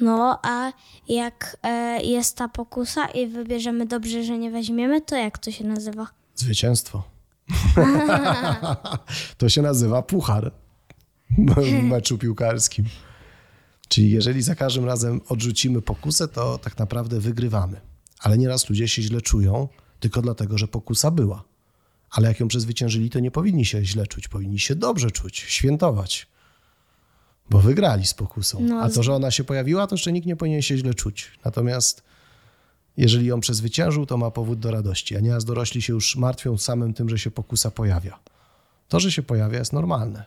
No, a jak e, jest ta pokusa i wybierzemy dobrze, że nie weźmiemy, to jak to się nazywa? Zwycięstwo. to się nazywa puchar w meczu piłkarskim. Czyli jeżeli za każdym razem odrzucimy pokusę, to tak naprawdę wygrywamy. Ale nieraz ludzie się źle czują tylko dlatego, że pokusa była. Ale jak ją przezwyciężyli, to nie powinni się źle czuć, powinni się dobrze czuć, świętować. Bo wygrali z pokusą. No, A to, że ona się pojawiła, to jeszcze nikt nie powinien się źle czuć. Natomiast jeżeli ją przezwyciężył, to ma powód do radości. A nieraz dorośli się już martwią samym tym, że się pokusa pojawia. To, że się pojawia, jest normalne.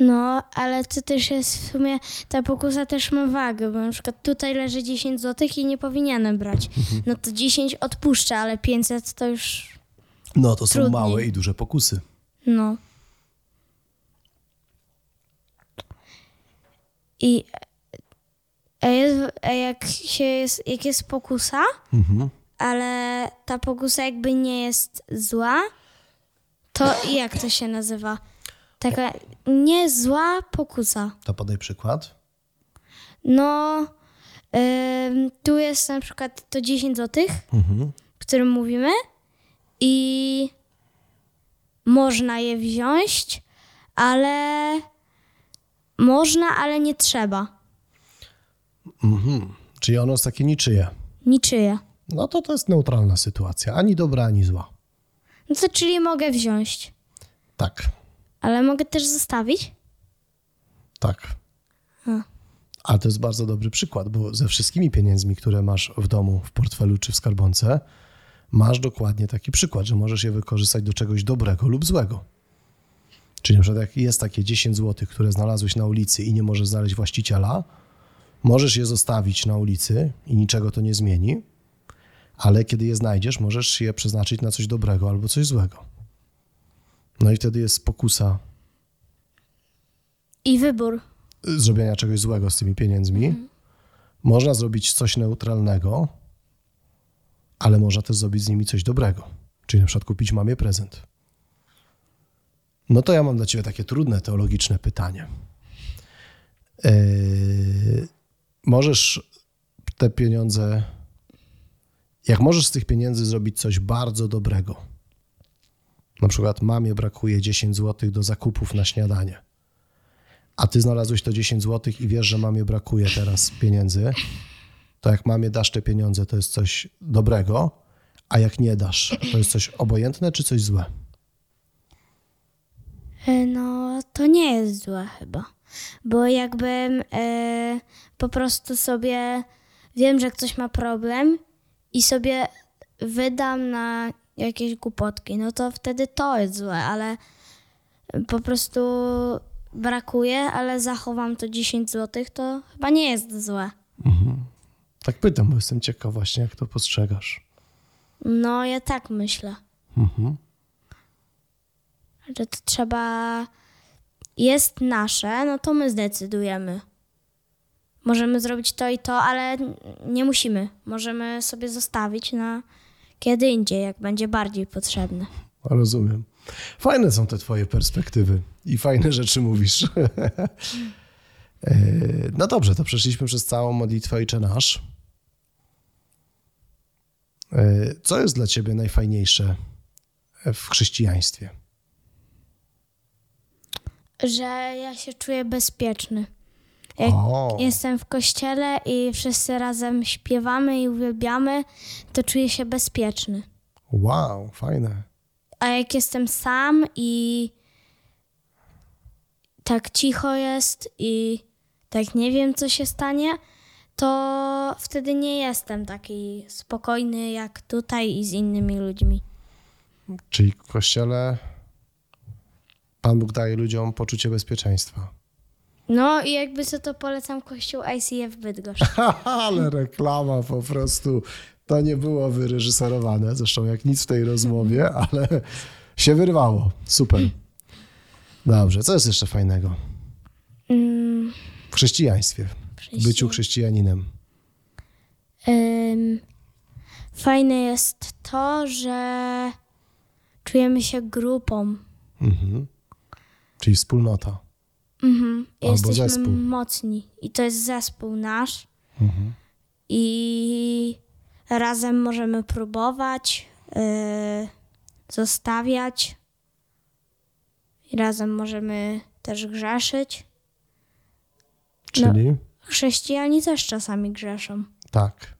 No, ale to też jest w sumie, ta pokusa też ma wagę, bo na przykład tutaj leży 10 zł i nie powinienem brać. No to 10 odpuszczę, ale 500 to już, No to są Trudniej. małe i duże pokusy. no. I a jest, a jak się jest, jak jest pokusa, ale ta pokusa jakby nie jest zła, to jak to się nazywa? Taka nie zła pokusa. To podaj przykład. No, ym, tu jest na przykład to 10 zł, o którym mówimy i można je wziąć, ale można, ale nie trzeba. Czyli ono jest takie niczyje. Niczyje. No to to jest neutralna sytuacja. Ani dobra, ani zła. No to czyli mogę wziąć, Tak, ale mogę też zostawić? tak. Ale to jest bardzo dobry przykład, bo ze wszystkimi pieniędzmi, które masz w domu, w portfelu czy w skarbonce, masz dokładnie taki przykład, że możesz je wykorzystać do czegoś dobrego lub złego. Czyli na przykład jak jest takie 10 zł, które znalazłeś na ulicy i nie możesz znaleźć właściciela, możesz je zostawić na ulicy i niczego to nie zmieni, ale kiedy je znajdziesz, możesz je przeznaczyć na coś dobrego albo coś złego. No i wtedy jest pokusa I wybór. zrobienia czegoś złego z tymi pieniędzmi. Można zrobić coś neutralnego, ale można też zrobić z nimi coś dobrego. Czyli na przykład kupić mamie prezent. No to ja mam dla ciebie takie trudne teologiczne pytanie. Yy, możesz te pieniądze, jak możesz z tych pieniędzy zrobić coś bardzo dobrego, na przykład mamie brakuje 10 zł do zakupów na śniadanie, a ty znalazłeś to 10 zł i wiesz, że mamie brakuje teraz pieniędzy, to jak mamie dasz te pieniądze, to jest coś dobrego, a jak nie dasz, to jest coś obojętne czy coś złe? E, No, to nie jest złe chyba. Bo jakbym e, po prostu sobie wiem, że ktoś ma problem i sobie wydam na jakieś głupotki, no to wtedy to jest złe, ale po prostu brakuje, ale zachowam to 10 zł, to chyba nie jest złe. Tak pytam, bo jestem ciekaw właśnie, jak to postrzegasz. No, ja tak myślę. Że to trzeba. Jest nasze, no to my zdecydujemy. Możemy zrobić to i to, ale nie musimy. Możemy sobie zostawić na kiedy indziej, jak będzie bardziej potrzebne. Rozumiem. Fajne są te twoje perspektywy i fajne rzeczy mówisz. E, no dobrze, to przeszliśmy przez całą modlitwę Ojcze Nasz. E, Co jest dla ciebie najfajniejsze w chrześcijaństwie? Że ja się czuję bezpieczny. Jak O. jestem w kościele i wszyscy razem śpiewamy i uwielbiamy, to czuję się bezpieczny. Wow, fajne. A jak jestem sam i tak cicho jest i tak nie wiem, co się stanie, to wtedy nie jestem taki spokojny jak tutaj i z innymi ludźmi. Czyli w kościele Pan Bóg daje ludziom poczucie bezpieczeństwa. No i jakby co to polecam kościół ICF Bydgoszcz. Ale reklama po prostu. To nie było wyreżyserowane, zresztą jak nic w tej rozmowie, ale się wyrwało. Super. Dobrze, co jest jeszcze fajnego Mm, w chrześcijaństwie, w byciu chrześcijaninem? fajne jest to, że czujemy się grupą. Mhm. Czyli wspólnota. Albo jesteśmy zespół. mocni. I to jest zespół nasz. I razem możemy próbować, yy, zostawiać. I razem możemy też grzeszyć. Czyli? Chrześcijanie też czasami grzeszą. Tak.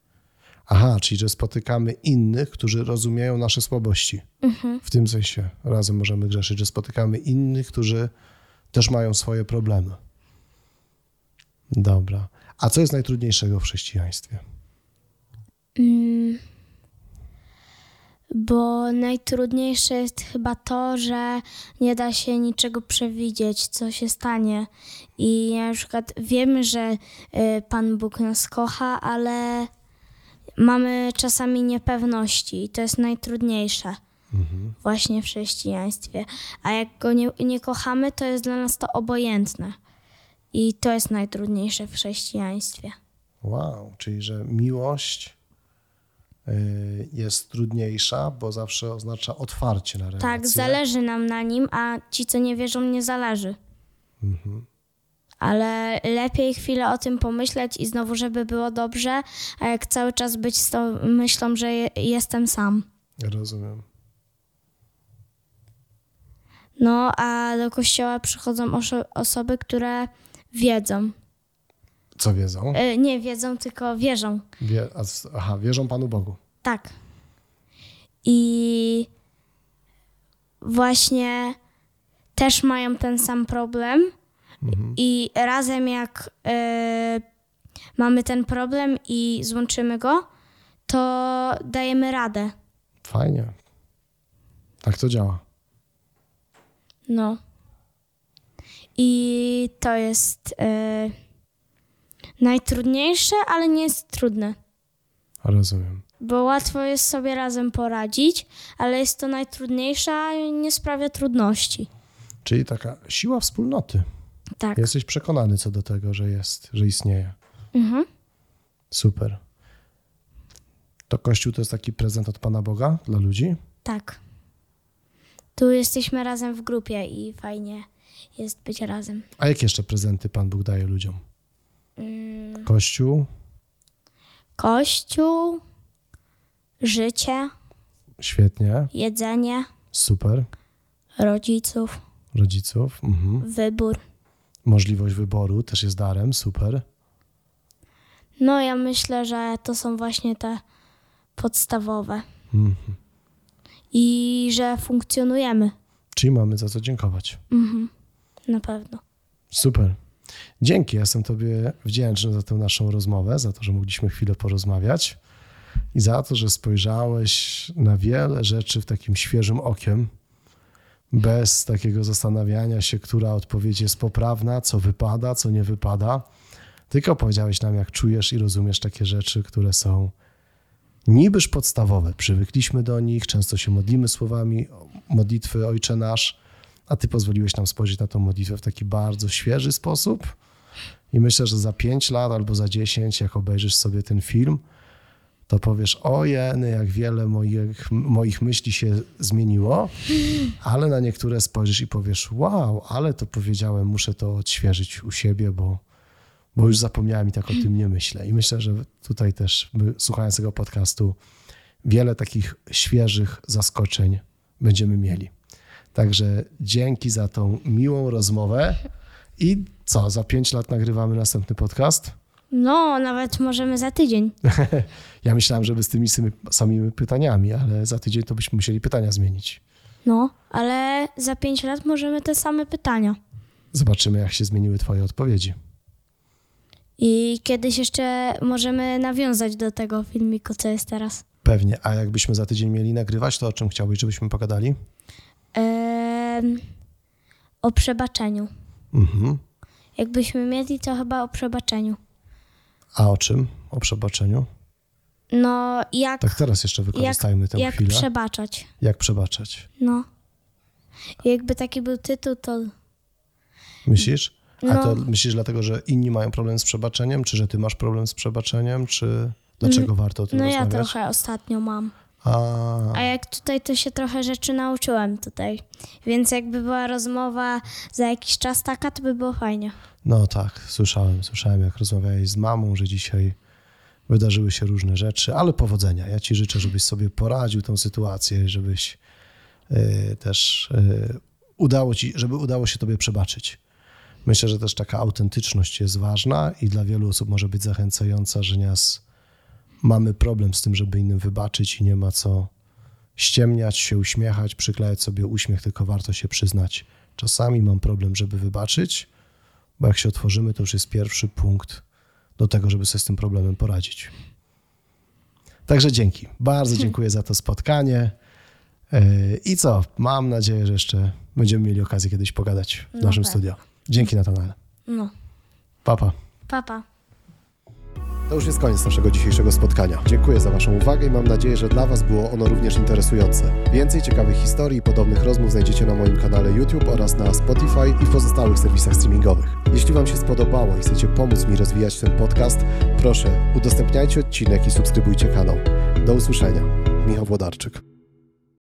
Aha, czyli że spotykamy innych, którzy rozumieją nasze słabości. W tym sensie razem możemy grzeszyć, że spotykamy innych, którzy też mają swoje problemy. Dobra. A co jest najtrudniejszego w chrześcijaństwie? Bo najtrudniejsze jest chyba to, że nie da się niczego przewidzieć, co się stanie. I na przykład wiemy, że y, Pan Bóg nas kocha, ale mamy czasami niepewności i to jest najtrudniejsze właśnie w chrześcijaństwie. A jak go nie, nie kochamy, to jest dla nas to obojętne. I to jest najtrudniejsze w chrześcijaństwie. Wow, czyli że miłość y, jest trudniejsza, bo zawsze oznacza otwarcie na relacje. Tak, zależy nam na nim, a ci, co nie wierzą, nie zależy. Ale lepiej chwilę o tym pomyśleć i znowu, żeby było dobrze, a jak cały czas być z tą myślą, że je, jestem sam. Rozumiem. No, a do kościoła przychodzą oszo- osoby, które wiedzą. Co wiedzą? E, nie wiedzą, tylko wierzą. Wie, aha, wierzą Panu Bogu. Tak. I właśnie też mają ten sam problem. I razem jak e, mamy ten problem i złączymy go, to dajemy radę. Fajnie. Tak to działa. No. I to jest e, najtrudniejsze, ale nie jest trudne. Rozumiem. Bo łatwo jest sobie razem poradzić, ale jest to najtrudniejsze, a nie sprawia trudności. Czyli taka siła wspólnoty. Tak. Jesteś przekonany co do tego, że jest, że istnieje. Mhm. Super. To Kościół to jest taki prezent od Pana Boga dla ludzi? Tak. Tu jesteśmy razem w grupie i fajnie jest być razem. A jakie jeszcze prezenty Pan Bóg daje ludziom? Mm, Kościół, Kościół, życie, świetnie, jedzenie, super. rodziców, Rodziców, mhm. wybór. możliwość wyboru też jest darem, super. No, ja myślę, że to są właśnie te podstawowe. Mhm. I że funkcjonujemy. Czyli mamy za co dziękować. Na pewno. Super. Dzięki, ja jestem Tobie wdzięczny za tę naszą rozmowę, za to, że mogliśmy chwilę porozmawiać i za to, że spojrzałeś na wiele rzeczy w takim świeżym okiem, bez takiego zastanawiania się, która odpowiedź jest poprawna, co wypada, co nie wypada. Tylko powiedziałeś nam, jak czujesz i rozumiesz takie rzeczy, które są nibyż podstawowe. Przywykliśmy do nich, często się modlimy słowami modlitwy Ojcze Nasz, a Ty pozwoliłeś nam spojrzeć na tą modlitwę w taki bardzo świeży sposób. I myślę, że za 5 lat albo za 10, jak obejrzysz sobie ten film, to powiesz, o jeny, jak wiele moich, moich myśli się zmieniło, ale na niektóre spojrzysz i powiesz, wow, ale to powiedziałem, muszę to odświeżyć u siebie, bo, bo już zapomniałem i tak o tym nie myślę. I myślę, że tutaj też, słuchając tego podcastu, wiele takich świeżych zaskoczeń będziemy mieli. Także dzięki za tą miłą rozmowę. I co, za pięć lat nagrywamy następny podcast? No, nawet możemy za tydzień. Ja myślałem, żeby z tymi samymi pytaniami, ale za tydzień to byśmy musieli pytania zmienić. No, ale za pięć lat możemy te same pytania. Zobaczymy, jak się zmieniły Twoje odpowiedzi. I kiedyś jeszcze możemy nawiązać do tego filmiku, co jest teraz. Pewnie. A jakbyśmy za tydzień mieli nagrywać, to o czym chciałbyś, żebyśmy pogadali? O przebaczeniu. Mhm. Jakbyśmy mieli, to chyba o przebaczeniu. A o czym? O przebaczeniu? No, jak, Tak teraz jeszcze wykorzystajmy tę jak chwilę. przebaczać. jak przebaczać? No. Jakby taki był tytuł, to Myślisz? A No. to myślisz dlatego, że inni mają problem z przebaczeniem, czy że ty masz problem z przebaczeniem, czy dlaczego warto o tym no ja rozmawiać? trochę ostatnio mam. A, A jak tutaj, to się trochę rzeczy nauczyłem tutaj. Więc jakby była rozmowa za jakiś czas taka, to by było fajnie. no tak, słyszałem, słyszałem jak rozmawiałeś z mamą, że dzisiaj wydarzyły się różne rzeczy, ale powodzenia. Ja ci życzę, żebyś sobie poradził tą sytuację, żebyś y, też y, udało ci, żeby udało się tobie przebaczyć. Myślę, że też taka autentyczność jest ważna i dla wielu osób może być zachęcająca, że nas mamy problem z tym, żeby innym wybaczyć i nie ma co ściemniać, się uśmiechać, przyklejać sobie uśmiech, tylko warto się przyznać. Czasami mam problem, żeby wybaczyć, bo jak się otworzymy, to już jest pierwszy punkt do tego, żeby sobie z tym problemem poradzić. Także dzięki. Bardzo dziękuję za to spotkanie. Yy, I co? Mam nadzieję, że jeszcze będziemy mieli okazję kiedyś pogadać w No naszym tak. studio. Dzięki Natanael. No, Papa. papa. To już jest koniec naszego dzisiejszego spotkania. Dziękuję za Waszą uwagę i mam nadzieję, że dla Was było ono również interesujące. Więcej ciekawych historii i podobnych rozmów znajdziecie na moim kanale YouTube oraz na Spotify i w pozostałych serwisach streamingowych. Jeśli Wam się spodobało i chcecie pomóc mi rozwijać ten podcast, proszę udostępniajcie odcinek i subskrybujcie kanał. Do usłyszenia. Michał Włodarczyk.